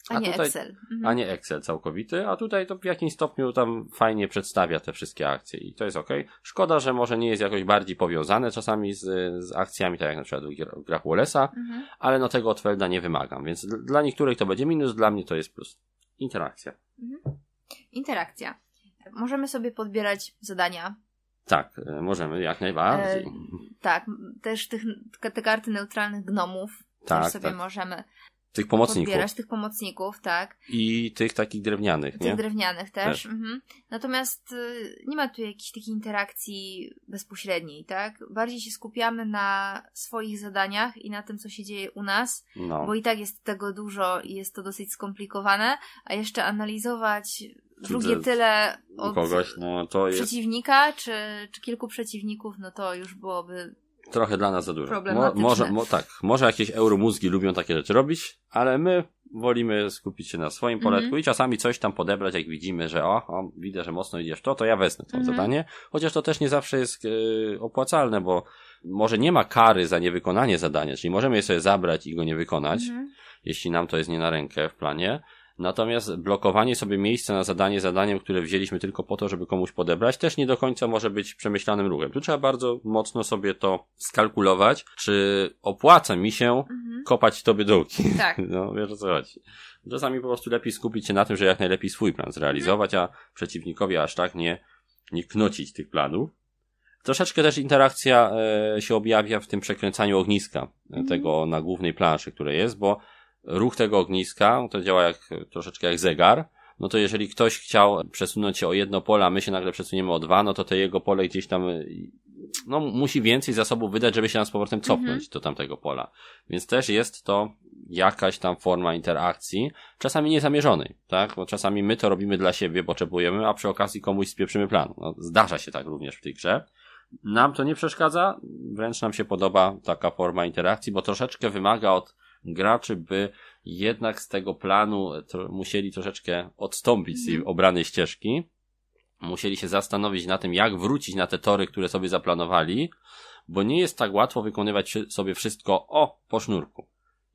A, a nie tutaj, Excel. Mhm. A nie Excel całkowity, a tutaj to w jakimś stopniu tam fajnie przedstawia te wszystkie akcje i to jest ok. Szkoda, że może nie jest jakoś bardziej powiązane czasami z, z akcjami, tak jak na przykład w grach Wallace'a, mhm. ale no tego od Felda nie wymagam, więc dla niektórych to będzie minus, dla mnie to jest plus. Interakcja. Mhm. Interakcja. Możemy sobie podbierać zadania. Tak, e, możemy, jak najbardziej. E, tak, też tych, te karty neutralnych gnomów tak, też sobie tak. możemy tych pomocników. Podbierać tych pomocników, tak. I tych takich drewnianych, tych nie? Tych drewnianych też. też. Mhm. Natomiast y, nie ma tu jakiejś takiej interakcji bezpośredniej, tak? Bardziej się skupiamy na swoich zadaniach i na tym, co się dzieje u nas, no. bo i tak jest tego dużo i jest to dosyć skomplikowane, a jeszcze analizować drugie tyle od kogoś, no, przeciwnika, czy, czy kilku przeciwników, no to już byłoby trochę dla nas za dużo. Mo, może, mo, tak, może jakieś euromózgi lubią takie rzeczy robić, ale my wolimy skupić się na swoim poletku mm -hmm. i czasami coś tam podebrać, jak widzimy, że o, o widzę, że mocno idziesz to, to ja wezmę to mm -hmm. zadanie. Chociaż to też nie zawsze jest yy, opłacalne, bo może nie ma kary za niewykonanie zadania, czyli możemy je sobie zabrać i go nie wykonać, mm -hmm. jeśli nam to jest nie na rękę w planie, Natomiast blokowanie sobie miejsca na zadanie zadaniem, które wzięliśmy tylko po to, żeby komuś podebrać, też nie do końca może być przemyślanym ruchem. Tu trzeba bardzo mocno sobie to skalkulować, czy opłaca mi się mhm. kopać tobie dołki. Tak. No, wiesz o co chodzi. Czasami po prostu lepiej skupić się na tym, że jak najlepiej swój plan zrealizować, a przeciwnikowi aż tak nie, nie knocić tych planów. Troszeczkę też interakcja e, się objawia w tym przekręcaniu ogniska, mhm. tego na głównej planszy, które jest, bo ruch tego ogniska, to działa jak, troszeczkę jak zegar, no to jeżeli ktoś chciał przesunąć się o jedno pole, a my się nagle przesuniemy o dwa, no to te jego pole gdzieś tam, no musi więcej zasobów wydać, żeby się nam z powrotem cofnąć mhm. do tamtego pola. Więc też jest to jakaś tam forma interakcji, czasami niezamierzonej, tak? Bo czasami my to robimy dla siebie, potrzebujemy, a przy okazji komuś spieprzymy plan. No, zdarza się tak również w tej grze. Nam to nie przeszkadza, wręcz nam się podoba taka forma interakcji, bo troszeczkę wymaga od graczy by jednak z tego planu to, musieli troszeczkę odstąpić z tej mhm. obranej ścieżki. Musieli się zastanowić na tym, jak wrócić na te tory, które sobie zaplanowali, bo nie jest tak łatwo wykonywać sobie wszystko o po sznurku.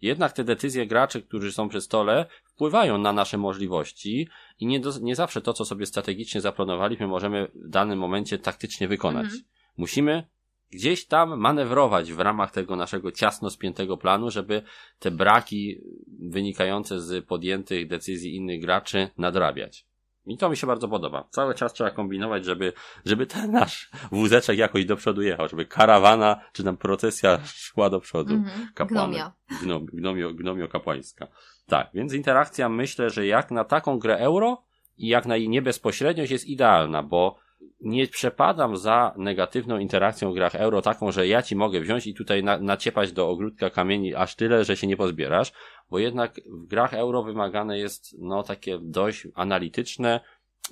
Jednak te decyzje graczy, którzy są przy stole, wpływają na nasze możliwości i nie, do, nie zawsze to, co sobie strategicznie zaplanowaliśmy, możemy w danym momencie taktycznie wykonać. Mhm. Musimy gdzieś tam manewrować w ramach tego naszego ciasno spiętego planu, żeby te braki wynikające z podjętych decyzji innych graczy nadrabiać. I to mi się bardzo podoba. Cały czas trzeba kombinować, żeby, żeby ten nasz wózeczek jakoś do przodu jechał, żeby karawana, czy tam procesja szła do przodu. Mm-hmm. Gnomia. Gnom, gnomio, gnomio kapłańska. Tak, więc interakcja myślę, że jak na taką grę euro i jak na jej niebezpośredniość jest idealna, bo nie przepadam za negatywną interakcją w grach euro, taką, że ja ci mogę wziąć i tutaj na, naciepać do ogródka kamieni aż tyle, że się nie pozbierasz, bo jednak w grach euro wymagane jest no takie dość analityczne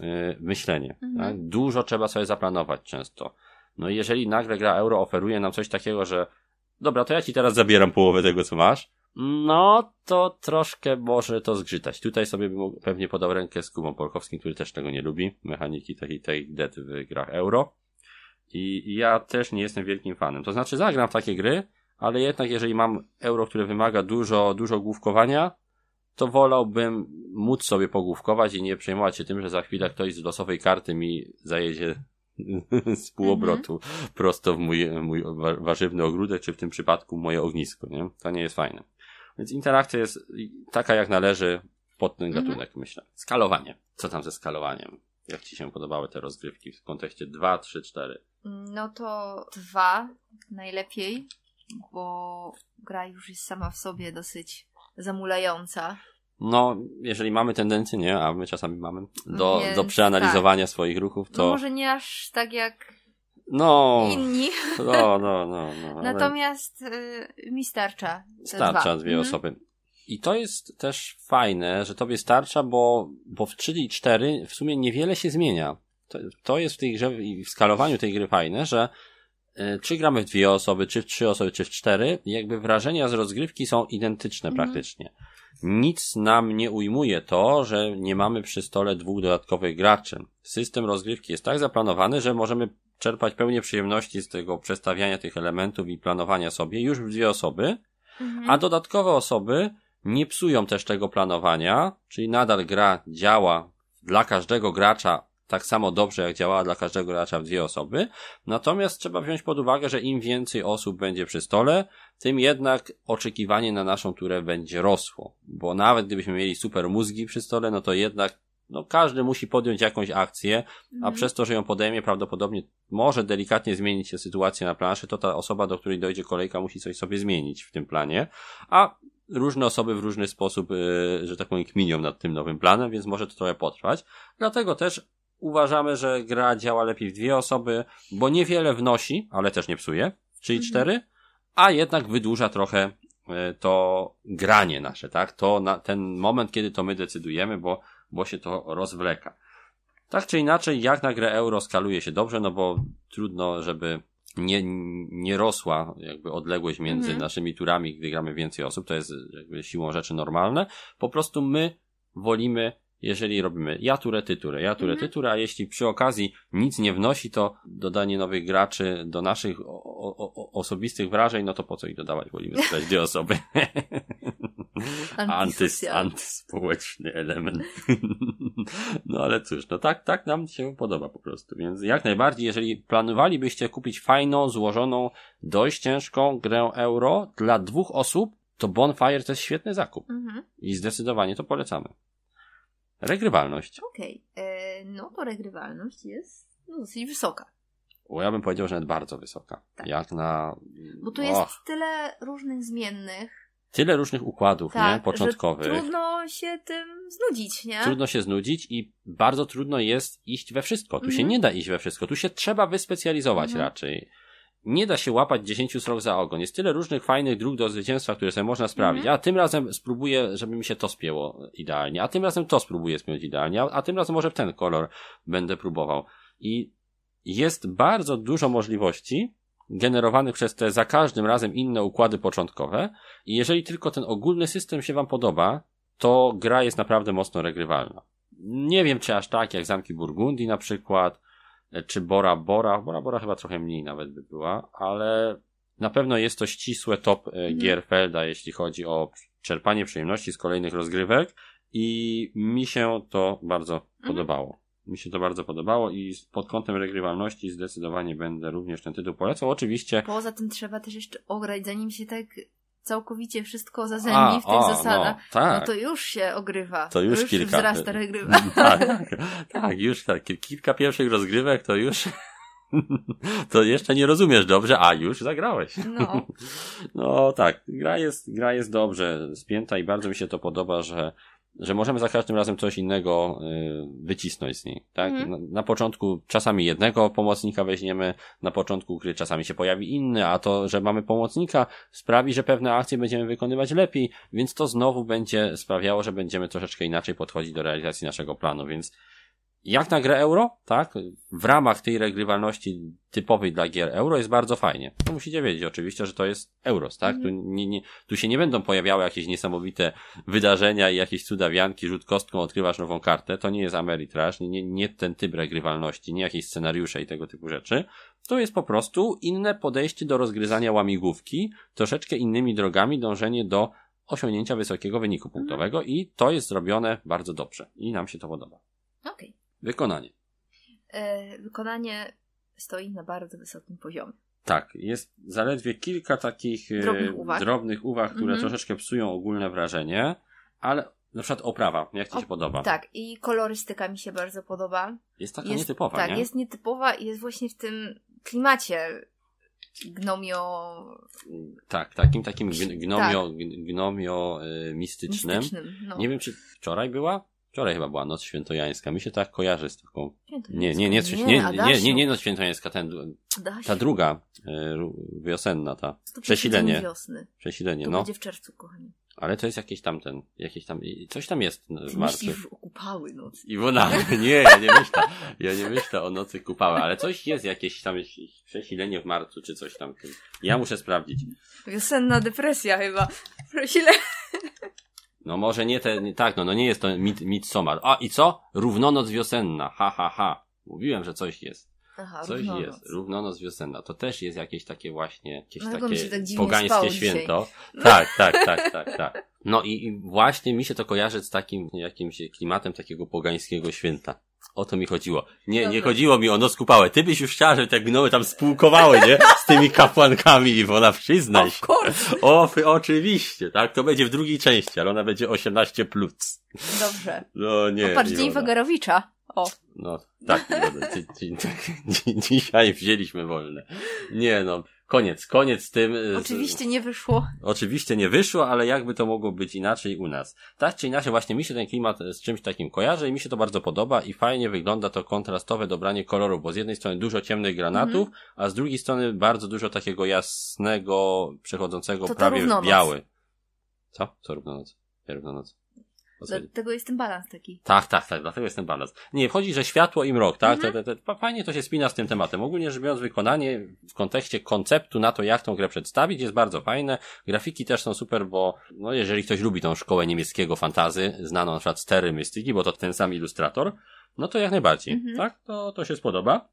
yy, myślenie. Mhm. Tak? Dużo trzeba sobie zaplanować często. No i jeżeli nagle gra euro oferuje nam coś takiego, że dobra, to ja ci teraz zabieram połowę tego, co masz, no, to troszkę może to zgrzytać. Tutaj sobie bym pewnie podał rękę z Kubą Polkowskim, który też tego nie lubi. Mechaniki takiej tej dead w grach euro. I ja też nie jestem wielkim fanem. To znaczy zagram w takie gry, ale jednak jeżeli mam euro, które wymaga dużo, dużo główkowania, to wolałbym móc sobie pogłówkować i nie przejmować się tym, że za chwilę ktoś z losowej karty mi zajedzie z półobrotu mhm. prosto w mój, mój warzywny ogródek, czy w tym przypadku moje ognisko, nie? To nie jest fajne. Więc interakcja jest taka jak należy pod ten mhm. gatunek, mhm. myślę. Skalowanie. Co tam ze skalowaniem? Jak ci się podobały te rozgrywki w kontekście 2, 3, 4? No to 2 najlepiej, bo gra już jest sama w sobie dosyć zamulająca. No, jeżeli mamy tendencję, nie, a my czasami mamy, do, Więc, do przeanalizowania tak. swoich ruchów, to... No może nie aż tak jak no, inni. No, no, no. no Natomiast y, mi starcza. Starcza dwie mhm. osoby. I to jest też fajne, że tobie starcza, bo, bo w 3 i 4 w sumie niewiele się zmienia. To, to jest w tej grze i w skalowaniu tej gry fajne, że y, czy gramy w dwie osoby, czy w trzy osoby, czy w cztery, jakby wrażenia z rozgrywki są identyczne mhm. praktycznie. Nic nam nie ujmuje to, że nie mamy przy stole dwóch dodatkowych graczy. System rozgrywki jest tak zaplanowany, że możemy czerpać pełnię przyjemności z tego przestawiania tych elementów i planowania sobie już w dwie osoby, mhm. a dodatkowe osoby nie psują też tego planowania, czyli nadal gra działa dla każdego gracza tak samo dobrze, jak działała dla każdego gracza w dwie osoby. Natomiast trzeba wziąć pod uwagę, że im więcej osób będzie przy stole, tym jednak oczekiwanie na naszą turę będzie rosło. Bo nawet gdybyśmy mieli super mózgi przy stole, no to jednak no każdy musi podjąć jakąś akcję, a mhm. przez to, że ją podejmie, prawdopodobnie może delikatnie zmienić się sytuacja na planszy, to ta osoba, do której dojdzie kolejka, musi coś sobie zmienić w tym planie, a różne osoby w różny sposób, yy, że tak powiem, kminią nad tym nowym planem, więc może to trochę potrwać. Dlatego też uważamy, że gra działa lepiej w dwie osoby, bo niewiele wnosi, ale też nie psuje, czyli mhm. cztery, a jednak wydłuża trochę yy, to granie nasze, tak? To na ten moment, kiedy to my decydujemy, bo bo się to rozwleka. Tak czy inaczej, jak na grę euro skaluje się dobrze, no bo trudno, żeby nie, nie rosła jakby odległość między mhm. naszymi turami, gdy gramy więcej osób, to jest jakby siłą rzeczy normalne. Po prostu my wolimy jeżeli robimy ja turę, ty turę, ja turę, mhm. ty turę, a jeśli przy okazji nic nie wnosi, to dodanie nowych graczy do naszych o, o, osobistych wrażeń, no to po co ich dodawać? Wolimy sprzedać dwie osoby. Antys, antyspołeczny element. no ale cóż, no tak, tak nam się podoba po prostu, więc jak najbardziej, jeżeli planowalibyście kupić fajną, złożoną, dość ciężką grę euro dla dwóch osób, to Bonfire to jest świetny zakup. Mhm. I zdecydowanie to polecamy. Regrywalność. Okej, okay. E, no to regrywalność jest no, dosyć wysoka. O, ja bym powiedział, że nawet bardzo wysoka. Tak. Jak na... Bo tu jest tyle różnych zmiennych. Tyle różnych układów, tak, nie? Początkowych. trudno się tym znudzić, nie? Trudno się znudzić i bardzo trudno jest iść we wszystko. Tu mm się mhm. nie da iść we wszystko. Tu się trzeba wyspecjalizować mm raczej nie da się łapać 10 srok za ogon. Jest tyle różnych fajnych dróg do zwycięstwa, które sobie można sprawić. -hmm. A tym razem spróbuję, żeby mi się to spięło idealnie. A tym razem to spróbuję spiąć idealnie. A, a tym razem może ten kolor będę próbował. I jest bardzo dużo możliwości generowanych przez te za każdym razem inne układy początkowe. I jeżeli tylko ten ogólny system się Wam podoba, to gra jest naprawdę mocno regrywalna. Nie wiem, czy aż tak jak Zamki Burgundii na przykład, czy Bora Bora. Bora Bora chyba trochę mniej nawet by była, ale na pewno jest to ścisłe top mm. gier Felda, jeśli chodzi o czerpanie przyjemności z kolejnych rozgrywek i mi się to bardzo mm. podobało. Mi się to bardzo podobało i pod kątem regrywalności zdecydowanie będę również ten tytuł polecał. Oczywiście. Poza tym trzeba też jeszcze ograć, zanim się tak całkowicie wszystko zazębi w tych o, zasadach, no, tak. no to już się ogrywa. To już, już kilka. wzrasta regrywa. Tak, tak, już tak. Kilka pierwszych rozgrywek to już to jeszcze nie rozumiesz dobrze, a już zagrałeś. No. no tak, gra jest, gra jest dobrze spięta i bardzo mi się to podoba, że że możemy za każdym razem coś innego y, wycisnąć z niej, tak? Mhm. Na, na, początku czasami jednego pomocnika weźmiemy, na początku gry czasami się pojawi inny, a to, że mamy pomocnika sprawi, że pewne akcje będziemy wykonywać lepiej, więc to znowu będzie sprawiało, że będziemy troszeczkę inaczej podchodzić do realizacji naszego planu, więc jak na grę euro, tak, w ramach tej regrywalności typowej dla gier euro jest bardzo fajnie. To musicie wiedzieć oczywiście, że to jest euros, tak? Tu, nie, nie, tu się nie będą pojawiały jakieś niesamowite wydarzenia i jakieś cudawianki, rzut kostką, odkrywasz nową kartę. To nie jest Ameritrash, nie, nie, ten typ regrywalności, nie jakieś scenariusze i tego typu rzeczy. To jest po prostu inne podejście do rozgryzania łamigłówki, troszeczkę innymi drogami dążenie do osiągnięcia wysokiego wyniku punktowego i to jest zrobione bardzo dobrze i nam się to podoba. Okej. Okay. Wykonanie. E, wykonanie stoi na bardzo wysokim poziomie. Tak, jest zaledwie kilka takich e, drobnych uwag, drobnych uwag które mm -hmm. troszeczkę psują ogólne wrażenie, ale na przykład oprawa, jak Ci o, się podoba? Tak, i kolorystyka mi się bardzo podoba. Jest taka jest, nietypowa, Tak, nie? jest nietypowa i jest właśnie w tym klimacie gnomio... Tak, takim takim gnomio, tak. gnomio y, mistycznym. mistycznym no. Nie wiem, czy wczoraj była? Wczoraj chyba była Noc Świętojańska. Mi się tak kojarzy z taką... Nie, nie, nie, nie, nie, nie, nie, Noc Świętojańska, ten, ta druga, e, wiosenna, ta. Przesilenie. Przesilenie, to no. będzie w czerwcu, kochani. Ale to jest jakieś tam ten, jakieś tam, coś tam jest w marcu. Myślisz kupały nocy. Iwona, nie, ja nie myślę, ja nie myślę o nocy kupały, ale coś jest, jakieś tam przesilenie w marcu, czy coś tam. Ja muszę sprawdzić. Wiosenna depresja chyba. Prosile. No może nie te, tak, no, no nie jest to mid, midsummer. A i co? Równonoc wiosenna, ha, ha, ha. Mówiłem, że coś jest. Aha, coś równonoc. jest. Równonoc wiosenna. To też jest jakieś takie właśnie, jakieś Dlatego takie tak pogańskie święto. Tak, tak, tak, tak, tak. No i, i właśnie mi się to kojarzy z takim jakimś klimatem takiego pogańskiego święta. O to mi chodziło. Nie, Dobrze. nie chodziło mi o noc kupałę. Ty byś już chciała, żeby te gnoły tam spółkowały, nie? Z tymi kapłankami, i ona przyznaj się. O, oczywiście, tak? To będzie w drugiej części, ale ona będzie 18 plus. Dobrze. No nie. Popatrz, Dzień Wagarowicza. O. No, tak, dzisiaj wzięliśmy wolne. Nie no, koniec, koniec z tym. Oczywiście nie wyszło. Oczywiście nie wyszło, ale jakby to mogło być inaczej u nas. Tak czy inaczej, właśnie mi się ten klimat z czymś takim kojarzy i mi się to bardzo podoba i fajnie wygląda to kontrastowe dobranie kolorów, bo z jednej strony dużo ciemnych granatów, -hmm. a z drugiej strony bardzo dużo takiego jasnego, przechodzącego to prawie w biały. Co? Co równonoc? Ja równonoc. Dlatego jest ten balans taki. Tak, tak, tak, dlatego jest ten balans. Nie, chodzi, że światło i mrok, tak? Mhm. Te, te, te, fajnie to się spina z tym tematem. Ogólnie rzecz biorąc, wykonanie w kontekście konceptu na to, jak tą grę przedstawić, jest bardzo fajne. Grafiki też są super, bo no, jeżeli ktoś lubi tą szkołę niemieckiego fantazy, znaną na przykład z Terry Mystyki, bo to ten sam ilustrator, no to jak najbardziej, mhm. tak? To, to się spodoba.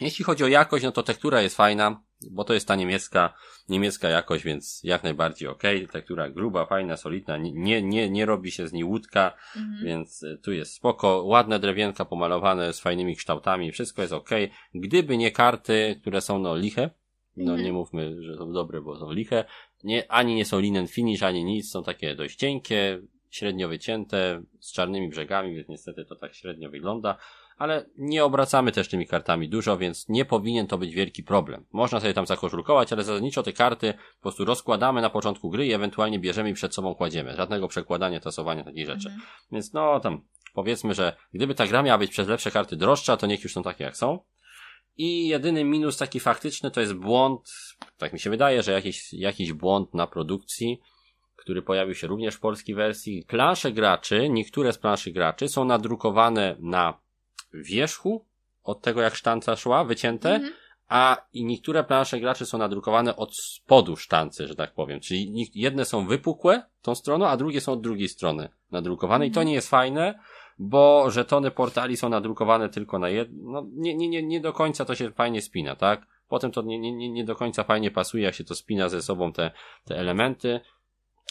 Jeśli chodzi o jakość, no to tektura jest fajna, bo to jest ta niemiecka, niemiecka jakość, więc jak najbardziej ok. Tektura gruba, fajna, solidna, nie, nie, nie robi się z niej łódka, mhm. więc y, tu jest spoko. Ładne drewienka pomalowane z fajnymi kształtami, wszystko jest ok. Gdyby nie karty, które są no liche, no mhm. nie mówmy, że są dobre, bo są liche, nie, ani nie są linen finish, ani nic, są takie dość cienkie, średnio wycięte, z czarnymi brzegami, więc niestety to tak średnio wygląda ale nie obracamy też tymi kartami dużo, więc nie powinien to być wielki problem. Można sobie tam zakoszulkować, ale zasadniczo te karty po prostu rozkładamy na początku gry i ewentualnie bierzemy i przed sobą kładziemy. Żadnego przekładania, tasowania, takich rzeczy. Mhm. Więc no tam powiedzmy, że gdyby ta gra miała być przez lepsze karty droższa, to niech już są takie jak są. I jedyny minus taki faktyczny to jest błąd, tak mi się wydaje, że jakiś, jakiś błąd na produkcji, który pojawił się również w polskiej wersji. Plansze graczy, niektóre z planszy graczy są nadrukowane na wierzchu od tego jak sztanca szła, wycięte, mm -hmm. a i niektóre plansze graczy są nadrukowane od spodu sztancy, że tak powiem. Czyli jedne są wypukłe tą stroną, a drugie są od drugiej strony nadrukowane mm -hmm. i to mhm. nie jest fajne, bo żetony portali są nadrukowane tylko na jedno, no, nie, nie, nie, nie do końca to się fajnie spina, tak? Potem to nie, nie, nie do końca fajnie pasuje, jak się to spina ze sobą te, te elementy.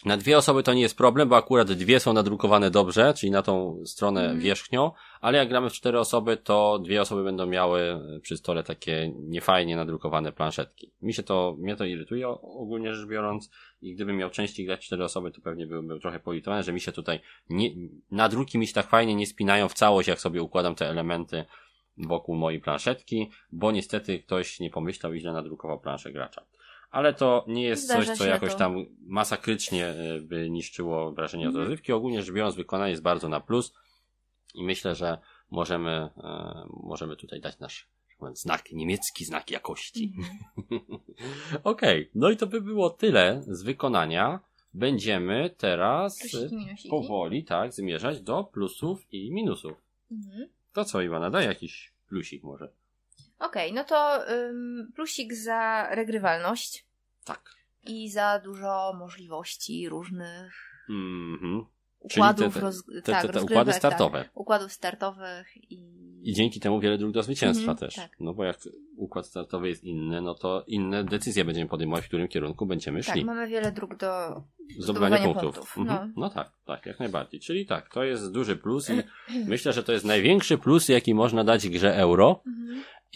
Na dwie osoby to nie jest problem, bo akurat dwie są nadrukowane dobrze, czyli na tą stronę mm. wierzchnią, ale jak gramy w cztery osoby, to dwie osoby będą miały przy stole takie niefajnie nadrukowane planszetki. Mi się to, mnie to irytuje ogólnie rzecz biorąc i gdybym miał częściej grać cztery osoby, to pewnie byłbym był trochę politowany, że mi się tutaj nie, nadruki mi się tak fajnie nie spinają w całość, jak sobie układam te elementy wokół mojej planszetki, bo niestety ktoś nie pomyślał i źle nadrukował planszę gracza ale to nie jest Zdarza coś, co jakoś to. tam masakrycznie e, by niszczyło wrażenie od mhm. rozrywki. Ogólnie rzecz biorąc, wykonanie jest bardzo na plus i myślę, że możemy, e, możemy tutaj dać nasz znak, niemiecki znak jakości. Mhm. Okej, okay, no i to by było tyle z wykonania. Będziemy teraz powoli, tak, zmierzać do plusów i minusów. Mhm. To co, Iwana, daj jakiś plusik może. Okej, okay, no to ym, plusik za regrywalność. Tak. I za dużo możliwości różnych mm-hmm. układów, te, roz, te, tak, te, układy tak. startowe. Tak, układów startowych i... I dzięki temu wiele dróg do zwycięstwa mm-hmm, też. Tak. No bo jak układ startowy jest inny, no to inne decyzje będziemy podejmować, w którym kierunku będziemy szli. Tak, mamy wiele dróg do zdobywania punktów. punktów. Mhm. No. no tak, tak, jak najbardziej. Czyli tak, to jest duży plus i myślę, że to jest największy plus, jaki można dać grze euro.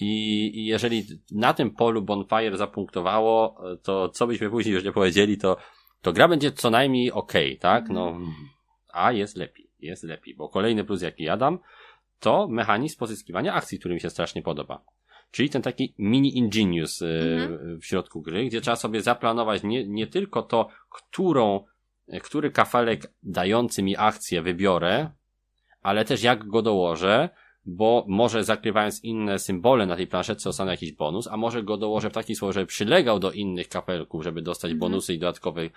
Mhm. I, jeżeli na tym polu Bonfire zapunktowało, to co byśmy później już nie powiedzieli, to, to gra będzie co najmniej ok, tak? No, a jest lepiej, jest lepiej, bo kolejny plus jaki jadam, to mechanizm pozyskiwania akcji, który mi się strasznie podoba. Czyli ten taki mini ingenius y, mhm. w środku gry, gdzie trzeba sobie zaplanować nie, nie tylko to, którą, który kafelek dający mi akcję wybiorę, ale też jak go dołożę, bo może zakrywając inne symbole na tej planszetce dostanę jakiś bonus, a może go dołożę w taki sposób, żeby przylegał do innych kafelków, żeby dostać mhm. bonusy i dodatkowe y,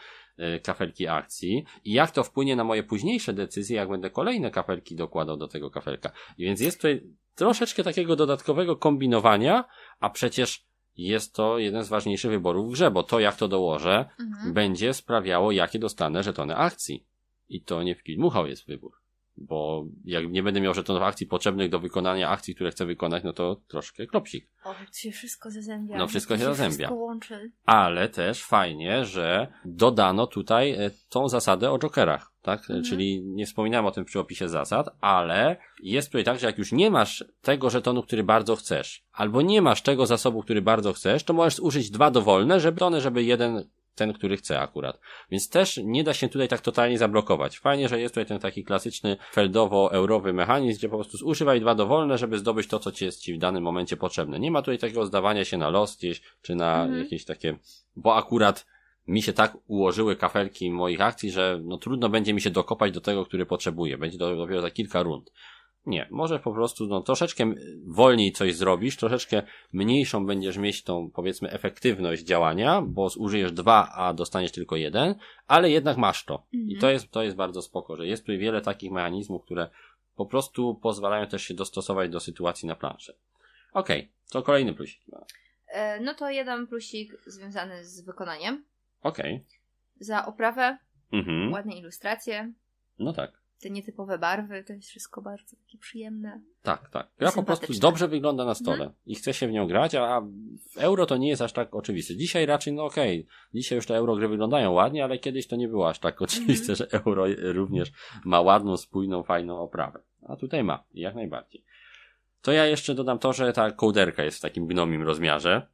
kafelki akcji. I jak to wpłynie na moje późniejsze decyzje, jak będę kolejne kafelki dokładał do tego kafelka. I więc jest tutaj troszeczkę takiego dodatkowego kombinowania, a przecież jest to jeden z ważniejszych wyborów w grze, bo to jak to dołożę, mhm. będzie sprawiało, jakie dostanę żetony akcji. I to nie w Kidmuchał jest wybór. Bo jak nie będę miał żetonów akcji potrzebnych do wykonania akcji, które chcę wykonać, no to troszkę klopsik. O, to się wszystko zazębia. No wszystko się, się zazębia. Wszystko łączy. Ale też fajnie, że dodano tutaj e, tą zasadę o jokerach, tak? Mhm. Czyli nie wspominałem o tym przy opisie zasad, ale jest tutaj tak, że jak już nie masz tego żetonu, który bardzo chcesz, albo nie masz tego zasobu, który bardzo chcesz, to możesz użyć dwa dowolne, żeby, żeby jeden ten, który chce akurat. Więc też nie da się tutaj tak totalnie zablokować. Fajnie, że jest tutaj ten taki klasyczny feldowo-eurowy mechanizm, gdzie po prostu używaj dwa dowolne, żeby zdobyć to, co ci jest ci w danym momencie potrzebne. Nie ma tutaj takiego zdawania się na los gdzieś, czy na mhm. jakieś takie, bo akurat mi się tak ułożyły kafelki moich akcji, że no trudno będzie mi się dokopać do tego, który potrzebuję. Będzie to dopiero za kilka rund. Nie, może po prostu no, troszeczkę wolniej coś zrobisz, troszeczkę mniejszą będziesz mieć tą, powiedzmy, efektywność działania, bo użyjesz dwa, a dostaniesz tylko jeden, ale jednak masz to. Mhm. I to jest, to jest bardzo spoko, że jest tu wiele takich mechanizmów, które po prostu pozwalają też się dostosować do sytuacji na planszy. Okej, okay, to kolejny plusik. E, no to jeden plusik związany z wykonaniem. Okej. Okay. Za oprawę, mhm. ładne ilustracje. No tak te nietypowe barwy, to jest wszystko bardzo takie przyjemne. Tak, tak. Gra po prostu dobrze wygląda na stole mhm. i chce się w nią grać, a euro to nie jest aż tak oczywiste. Dzisiaj raczej, no okej, okay, dzisiaj już te euro gry wyglądają ładnie, ale kiedyś to nie było aż tak oczywiste, mhm. że euro również ma ładną, spójną, fajną oprawę. A tutaj ma, jak najbardziej. To ja jeszcze dodam to, że ta kołderka jest w takim gnomim rozmiarze,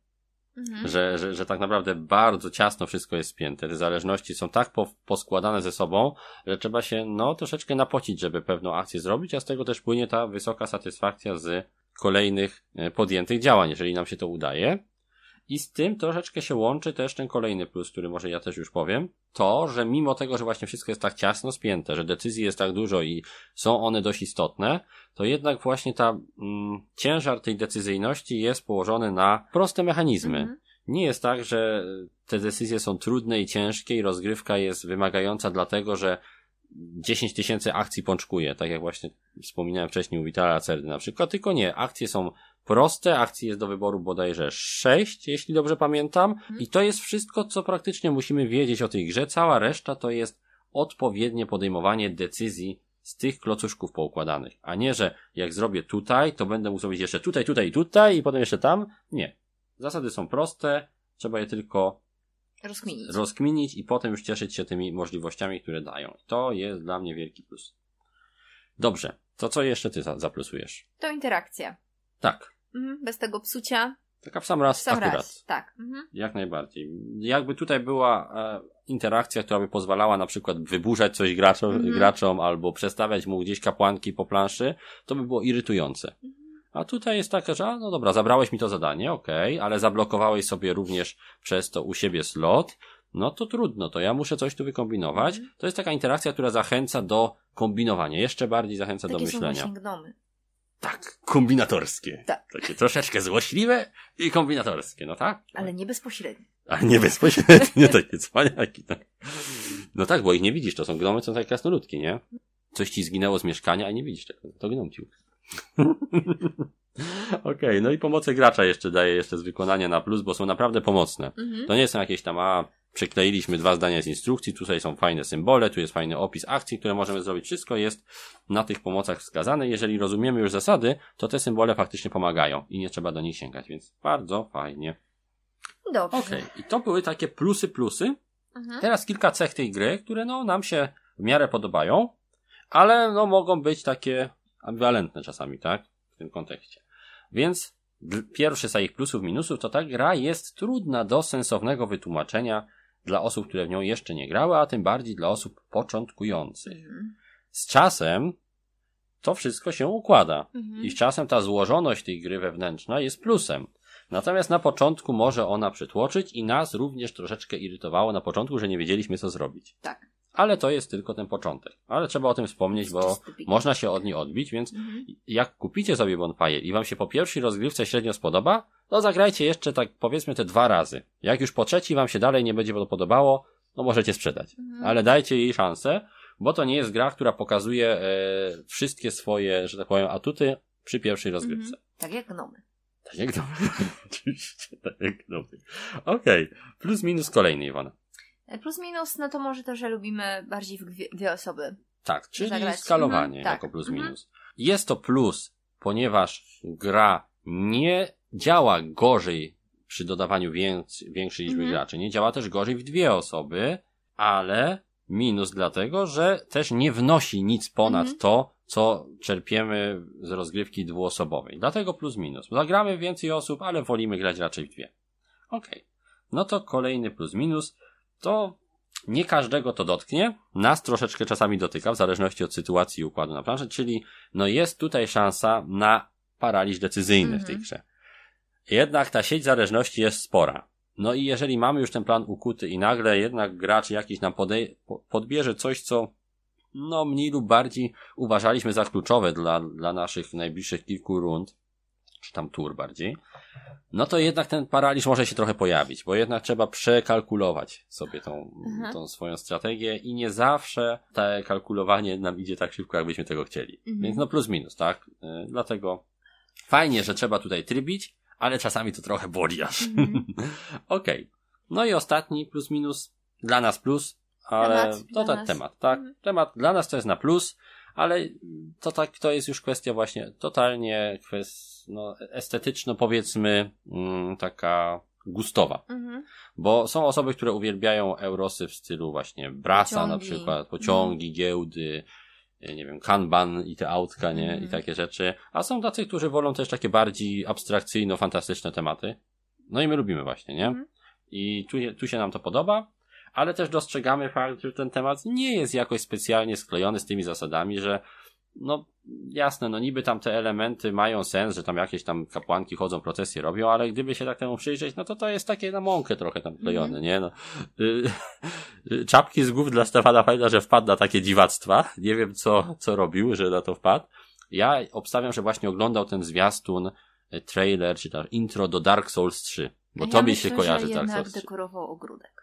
Mhm. Że, że, że tak naprawdę bardzo ciasno wszystko jest spięte. Te zależności są tak po, poskładane ze sobą, że trzeba się no troszeczkę napocić, żeby pewną akcję zrobić, a z tego też płynie ta wysoka satysfakcja z kolejnych e, podjętych działań, jeżeli nam się to udaje. I z tym troszeczkę się łączy też ten kolejny plus, który może ja też już powiem. To, że mimo tego, że właśnie wszystko jest tak ciasno spięte, że decyzji jest tak dużo i są one dość istotne, to jednak właśnie ta mm, ciężar tej decyzyjności jest położony na proste mechanizmy. Mhm. Nie jest tak, że te decyzje są trudne i ciężkie i rozgrywka jest wymagająca dlatego, że 10 tysięcy akcji pączkuje, tak jak właśnie wspominałem wcześniej u Vitala Cerdy na przykład, tylko nie, akcje są proste, akcji jest do wyboru bodajże 6, jeśli dobrze pamiętam, mhm. i to jest wszystko, co praktycznie musimy wiedzieć o tej grze, cała reszta to jest odpowiednie podejmowanie decyzji z tych klocuszków poukładanych, a nie, że jak zrobię tutaj, to będę mógł zrobić jeszcze tutaj, tutaj i tutaj i potem jeszcze tam. Nie. Zasady są proste, trzeba je tylko rozkminić. rozkminić i potem już cieszyć się tymi możliwościami, które dają. To jest dla mnie wielki plus. Dobrze, to co jeszcze ty zaplusujesz? To interakcja. Tak. Mhm, bez tego psucia. Taka w sam raz w sam akurat. Raz, tak. Mhm. Jak najbardziej. Jakby tutaj była e, interakcja, która by pozwalała na przykład wyburzać coś graczom, mhm. graczom albo przestawiać mu gdzieś kapłanki po planszy, to by było irytujące. Mhm. A tutaj jest taka, że no dobra, zabrałeś mi to zadanie, okej, okay, ale zablokowałeś sobie również przez to u siebie slot, no to trudno, to ja muszę coś tu wykombinować. Mhm. To jest taka interakcja, która zachęca do kombinowania, jeszcze bardziej zachęca Takie do myślenia. Są. Tak, kombinatorskie. Tak. Takie troszeczkę złośliwe i kombinatorskie, no tak? Ale nie bezpośrednie. Ale nie bezpośrednie, takie cwaniaki, tak. No tak, bo ich nie widzisz, to są gnomy, są takie krasnoludki, nie? Coś ci zginęło z mieszkania, a nie widzisz tego, to gnom ci Okej, okay, no i pomocy gracza jeszcze daje jeszcze z wykonania na plus, bo są naprawdę pomocne. Mhm. To nie są jakieś tam, a przykleiliśmy dwa zdania z instrukcji, tutaj są fajne symbole, tu jest fajny opis akcji, które możemy zrobić. Wszystko jest na tych pomocach wskazane. Jeżeli rozumiemy już zasady, to te symbole faktycznie pomagają i nie trzeba do nich sięgać, więc bardzo fajnie. Dobrze. Okej, okay. i to były takie plusy, plusy. Mhm. Teraz kilka cech tej gry, które no nam się w miarę podobają, ale no mogą być takie ambiwalentne czasami, tak? W tym kontekście. Więc pierwszy z ich plusów, minusów to ta gra jest trudna do sensownego wytłumaczenia dla osób, które w nią jeszcze nie grały, a tym bardziej dla osób początkujących. Mhm. Z czasem to wszystko się układa. Mhm. I z czasem ta złożoność tej gry wewnętrzna jest plusem. Natomiast na początku może ona przytłoczyć i nas również troszeczkę irytowało na początku, że nie wiedzieliśmy co zrobić. Tak. ale to jest tylko ten początek. Ale trzeba o tym wspomnieć, bo można się od niej odbić, więc mhm. jak kupicie sobie Bonfire i wam się po pierwszej rozgrywce średnio spodoba, to zagrajcie jeszcze tak powiedzmy te dwa razy. Jak już po trzeci wam się dalej nie będzie podobało, no możecie sprzedać. Mhm. Ale dajcie jej szansę, bo to nie jest gra, która pokazuje e, wszystkie swoje, że tak powiem, atuty przy pierwszej rozgrywce. Mhm. Tak jak gnomy. Tak jak gnomy. Oczywiście, tak jak gnomy. Okej. Okay. Plus minus kolejny, Iwona. E, plus minus, no to może to, że lubimy bardziej w dwie, osoby. Tak, czyli zagrać. skalowanie mhm, jako tak. plus minus. Mhm. Jest to plus, ponieważ gra nie działa gorzej przy dodawaniu więc, większej liczby mhm. graczy. Nie działa też gorzej w dwie osoby, ale minus dlatego, że też nie wnosi nic ponad mhm. to, co czerpiemy z rozgrywki dwuosobowej. Dlatego plus minus. Zagramy więcej osób, ale wolimy grać raczej w dwie. Okej. Okay. No to kolejny plus minus to nie każdego to dotknie. Nas troszeczkę czasami dotyka, w zależności od sytuacji i układu na planszy, czyli no jest tutaj szansa na paraliż decyzyjny -hmm. w tej mhm. grze. Jednak ta sieć zależności jest spora. No i jeżeli mamy już ten plan ukuty i nagle jednak gracz jakiś nam podej- podbierze coś, co no mniej lub bardziej uważaliśmy za kluczowe dla, dla naszych najbliższych kilku rund, czy tam tur bardziej, no to jednak ten paraliż może się trochę pojawić, bo jednak trzeba przekalkulować sobie tą, mhm. tą swoją strategię i nie zawsze te kalkulowanie nam idzie tak szybko, jakbyśmy tego chcieli. Mhm. Więc no plus minus, tak? Yy, dlatego fajnie, że trzeba tutaj trybić, ale czasami to trochę boli aż. Mhm. Okej. Okay. No i ostatni plus minus, dla nas plus, ale temat, to ten temat, tak? Mhm. Temat dla nas to jest na plus, ale to tak, to jest już kwestia właśnie totalnie kwest, no, estetyczno powiedzmy, mm, taka gustowa. Mhm. Bo są osoby, które uwielbiają Eurosy w stylu właśnie Brasa pociągi. na przykład, pociągi, mhm. giełdy, nie wiem, kanban i te autka, nie? I takie rzeczy. A są tacy, którzy wolą też takie bardziej abstrakcyjno-fantastyczne tematy. No i my lubimy właśnie, nie? I tu, tu się nam to podoba ale też dostrzegamy fakt, że ten temat nie jest jakoś specjalnie sklejony z tymi zasadami, że no jasne, no niby tam te elementy mają sens, że tam jakieś tam kapłanki chodzą, procesje robią, ale gdyby się tak temu przyjrzeć, no to to jest takie na mąkę trochę tam klejone, mm -hmm. nie? No. Y, y, czapki z głów dla Stefana Fajda, że wpadł na takie dziwactwa. Nie wiem, co, co robił, że na to wpadł. Ja obstawiam, że właśnie oglądał ten zwiastun, y, trailer, czy tam intro do Dark Souls 3. Bo ja to mi się kojarzy Dark Souls 3. dekorował ogródek.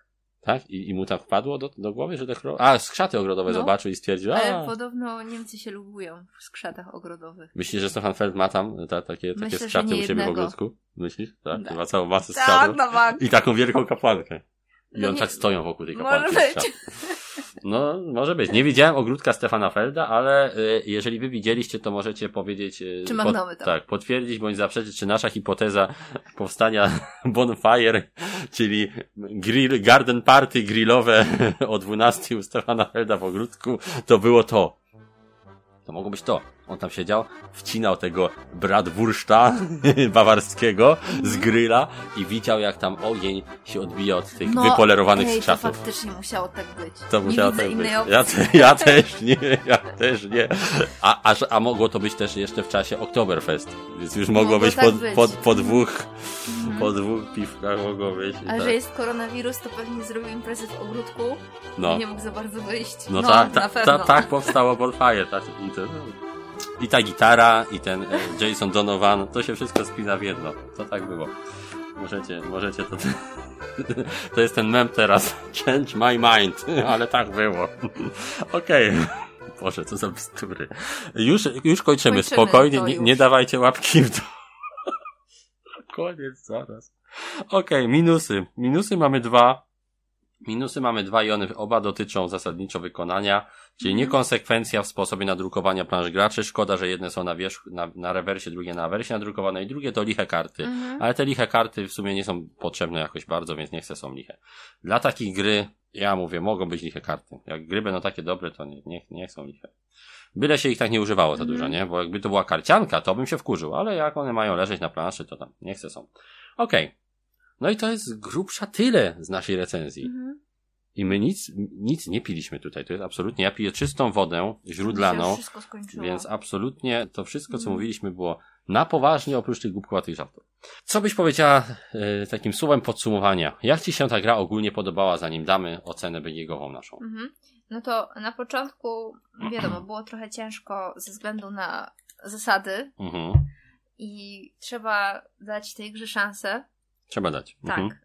Tak? I, I mu tam wpadło do, do głowy, że dekorował? A, skrzaty ogrodowe no. zobaczył i stwierdził, a... Ale podobno Niemcy się lubują w skrzatach ogrodowych. Myślisz, że Stefan Feld ma tam ta, takie, Myślę, takie skrzaty u siebie w ogródku? Myślisz? Tak? tak. Ma całą masę skrzatów. Tak, I taką wielką kapłankę. I no on nie... tak stoją wokół tej kapłanki. Może być. No, może być. Nie widziałem ogródka Stefana Felda, ale y, jeżeli wy widzieliście, to możecie powiedzieć... Y, czy pod, tam. Tak, potwierdzić bądź zaprzeczyć, czy nasza hipoteza powstania bonfire, czyli grill, garden party grillowe o 12 u Stefana Felda w ogródku, to było to. To mogło być to. On tam siedział, wcinał tego bratwurszta bawarskiego z gryla i widział jak tam ogień się odbija od tych no, wypolerowanych ej, skrzatów. to faktycznie musiało tak być. To nie musiało tak być. Ja, ja też nie, ja też nie. A, a, a mogło to być też jeszcze w czasie Oktoberfest, więc już mogło, mogło być, tak po, być. Po, po, dwóch mhm. po dwóch piwkach mogło być. A tak. że jest koronawirus, to pewnie zrobił imprezę w ogródku no. i nie mógł za bardzo wyjść. No, no tak, ta, ta, tak powstało Bonfire. Tak, i ta gitara, i ten e, Jason Donovan, to się wszystko spina w jedno. To tak było. Możecie, możecie to... To jest ten mem teraz. Change my mind. Ale tak było. Okej. Okay. Boże, co za bzdury. Już, już kończymy. kończymy Spokojnie, nie, nie, dawajcie łapki w dół. Koniec zaraz. Okej, okay, minusy. Minusy mamy dwa. Minusy mamy dwa i one oba dotyczą zasadniczo wykonania, czyli mm. niekonsekwencja w sposobie nadrukowania plansz graczy. Szkoda, że jedne są na wierzchu, na, na rewersie, drugie na awersie nadrukowane i drugie to liche karty. Mm. Ale te liche karty w sumie nie są potrzebne jakoś bardzo, więc nie chcę są liche. Dla takiej gry, ja mówię, mogą być liche karty. Jak gry będą takie dobre, to nie, nie, nie są liche. Byle się ich tak nie używało za dużo, nie? Bo jakby to była karcianka, to bym się wkurzył, ale jak one mają leżeć na planszy, to tam nie chcę są. Okej. Okay. No i to jest grubsza tyle z naszej recenzji. Mhm. I my nic, nic nie piliśmy tutaj. To jest absolutnie, ja piję czystą wodę źródlaną. Więc absolutnie to wszystko, co mhm. mówiliśmy, było na poważnie, oprócz tych głupkowatych żartów. Co byś powiedziała e, takim słowem podsumowania? Jak ci się ta gra ogólnie podobała, zanim damy ocenę biegową naszą? Mhm. No to na początku, wiadomo, było trochę ciężko ze względu na zasady mhm. i trzeba dać tej grze szansę. Trzeba dać. Tak. Mhm.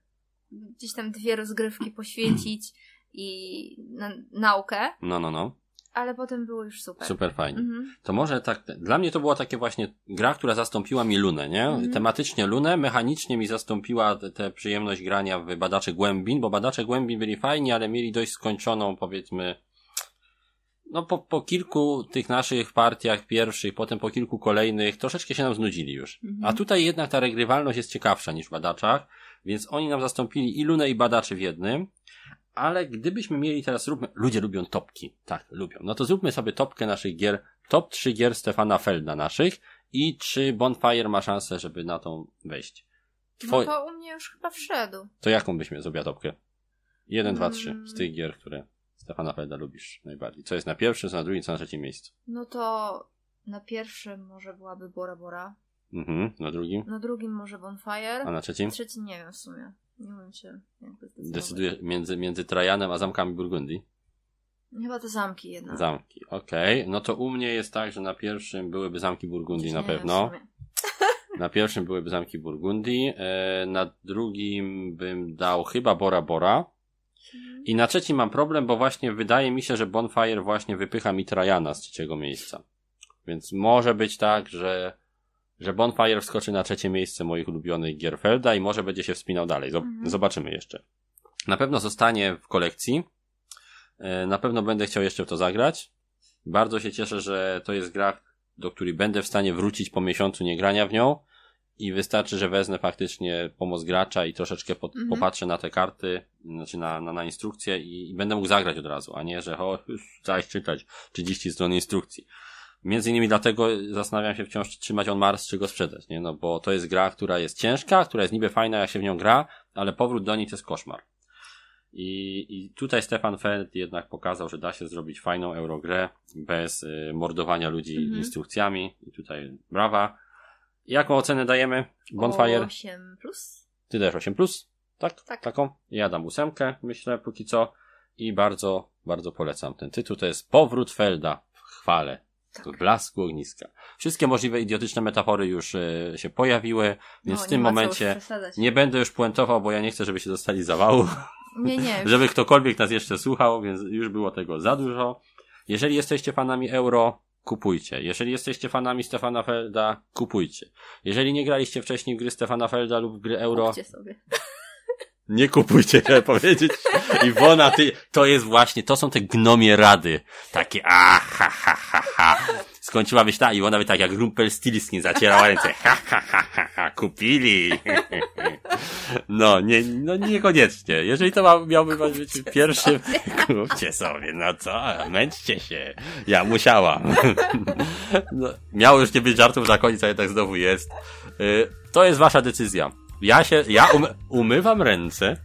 Gdzieś tam dwie rozgrywki poświęcić i na, naukę. No, no, no ale potem było już super. Super fajnie. Mhm. To może tak, dla mnie to była takie właśnie gra, która zastąpiła mi Lunę, nie? Mhm. Tematycznie Lunę, mechanicznie mi zastąpiła tę przyjemność grania w Badacze Głębin, bo Badacze Głębin byli fajni, ale mieli dość skończoną, powiedzmy, no po, po kilku tych naszych partiach pierwszych, potem po kilku kolejnych, troszeczkę się nam znudzili już. Mhm. A tutaj jednak ta regrywalność jest ciekawsza niż w Badaczach, więc oni nam zastąpili i Lunę i Badaczy w jednym, ale gdybyśmy mieli teraz, róbmy, ludzie lubią topki, tak, lubią, no to zróbmy sobie topkę naszych gier, top 3 gier Stefana Felda naszych i czy Bonfire ma szansę, żeby na tą wejść. Twoj... No to u mnie już chyba wszedł. To jaką byś miał zrobiła topkę? 1, 2, 3 z tych gier, które Stefana Felda lubisz najbardziej. Co jest na pierwszym, co na drugim, co na trzecim miejscu? No to na pierwszym może byłaby Bora Bora. Mhm, na drugim? Na drugim może Bonfire. A na trzecim? Trzeci nie wiem w sumie. Nie wiem się Decyduje między, między Trajanem a zamkami Burgundii? Chyba to zamki jednak. Zamki, okej. Okay. No to u mnie jest tak, że na pierwszym byłyby zamki Burgundii na pewno. Na pierwszym byłyby zamki Burgundii. E, na drugim bym dał chyba Bora Bora. Mhm. I na trzecim mam problem, bo właśnie wydaje mi się, że Bonfire właśnie wypycha mi Trajana z trzeciego miejsca. Więc może być tak, że że Bonfire wskoczy na trzecie miejsce moich ulubionych Gierfelda i może będzie się wspinał dalej. Mhm. Zobaczymy jeszcze. Na pewno zostanie w kolekcji. E, na pewno będę chciał jeszcze w to zagrać. Bardzo się cieszę, że to jest gra, do której będę w stanie wrócić po miesiącu niegrania w nią i wystarczy, że wezmę faktycznie pomoc gracza i troszeczkę pod, mhm. popatrzę na te karty, znaczy na, na, na instrukcję i, i, będę mógł zagrać od razu, a nie, że o, już zaś czytać 30 stron instrukcji. Między innymi dlatego zastanawiam się wciąż, czy trzymać on Mars, czy go sprzedać, nie? No bo to jest gra, która jest ciężka, która jest niby fajna, jak się w nią gra, ale powrót do niej to jest koszmar. I, i tutaj Stefan Feld jednak pokazał, że da się zrobić fajną eurogrę bez y, mordowania ludzi mhm. instrukcjami. I tutaj brawa. Jaką ocenę dajemy? Bonfire? 8 plus. Ty dajesz 8 plus? Tak? tak? Taką? Ja dam ósemkę, myślę, póki co. I bardzo, bardzo polecam ten tytuł. To jest Powrót Felda w chwale. Tak. W blasku ogniska. Wszystkie możliwe idiotyczne metafory już y, się pojawiły, więc no, w tym momencie nie będę już puentował, bo ja nie chcę, żeby się dostali zawału. Nie, nie. żeby ktokolwiek nas jeszcze słuchał, więc już było tego za dużo. Jeżeli jesteście fanami euro, kupujcie. Jeżeli jesteście fanami Stefana Felda, kupujcie. Jeżeli nie graliście wcześniej w gry Stefana Felda lub gry euro, kupcie sobie. Nie kupujcie, chciałem powiedzieć. Iwona, ty, to jest właśnie, to są te gnomie rady. Takie, a, ha, ha, ha, ha. Skończyłabyś ta, Iwona by tak jak Rumpelstiltskin zacierała ręce. Ha, ha, ha, ha, ha, kupili. No, nie, no niekoniecznie. Jeżeli to ma, miałby być pierwszy, kupcie sobie, no co, męczcie się. Ja musiałam. No, miało już nie być żartów na koniec, ale tak znowu jest. Y, to jest wasza decyzja. Ja się, ja um, umywam ręce.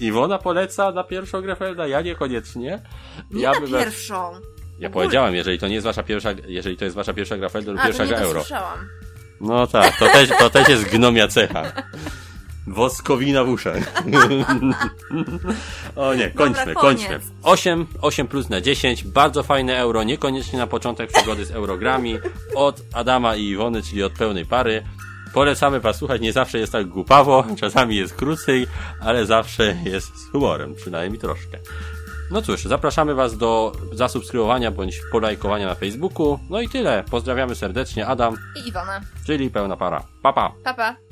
Iwona poleca na pierwszą grę Felda, ja niekoniecznie. Nie ja na bym... pierwszą. Ja powiedziałem, jeżeli to nie jest wasza pierwsza, jeżeli to jest wasza pierwsza gra Felda lub pierwsza gra Euro. Słyszałam. No tak, to też, to też jest gnomia cecha. Woskowina w uszach. o nie, kończmy, Dobra, kończmy. 8, 8 plus na 10, bardzo fajne euro, niekoniecznie na początek przygody z eurogrami, od Adama i Iwony, czyli od pełnej pary. Polecamy was słuchać, nie zawsze jest tak głupawo, czasami jest krócej, ale zawsze jest z humorem, przynajmniej troszkę. No cóż, zapraszamy was do zasubskrybowania bądź polajkowania na Facebooku. No i tyle. Pozdrawiamy serdecznie Adam i Iwona. Czyli pełna para. Papa. Papa. Pa.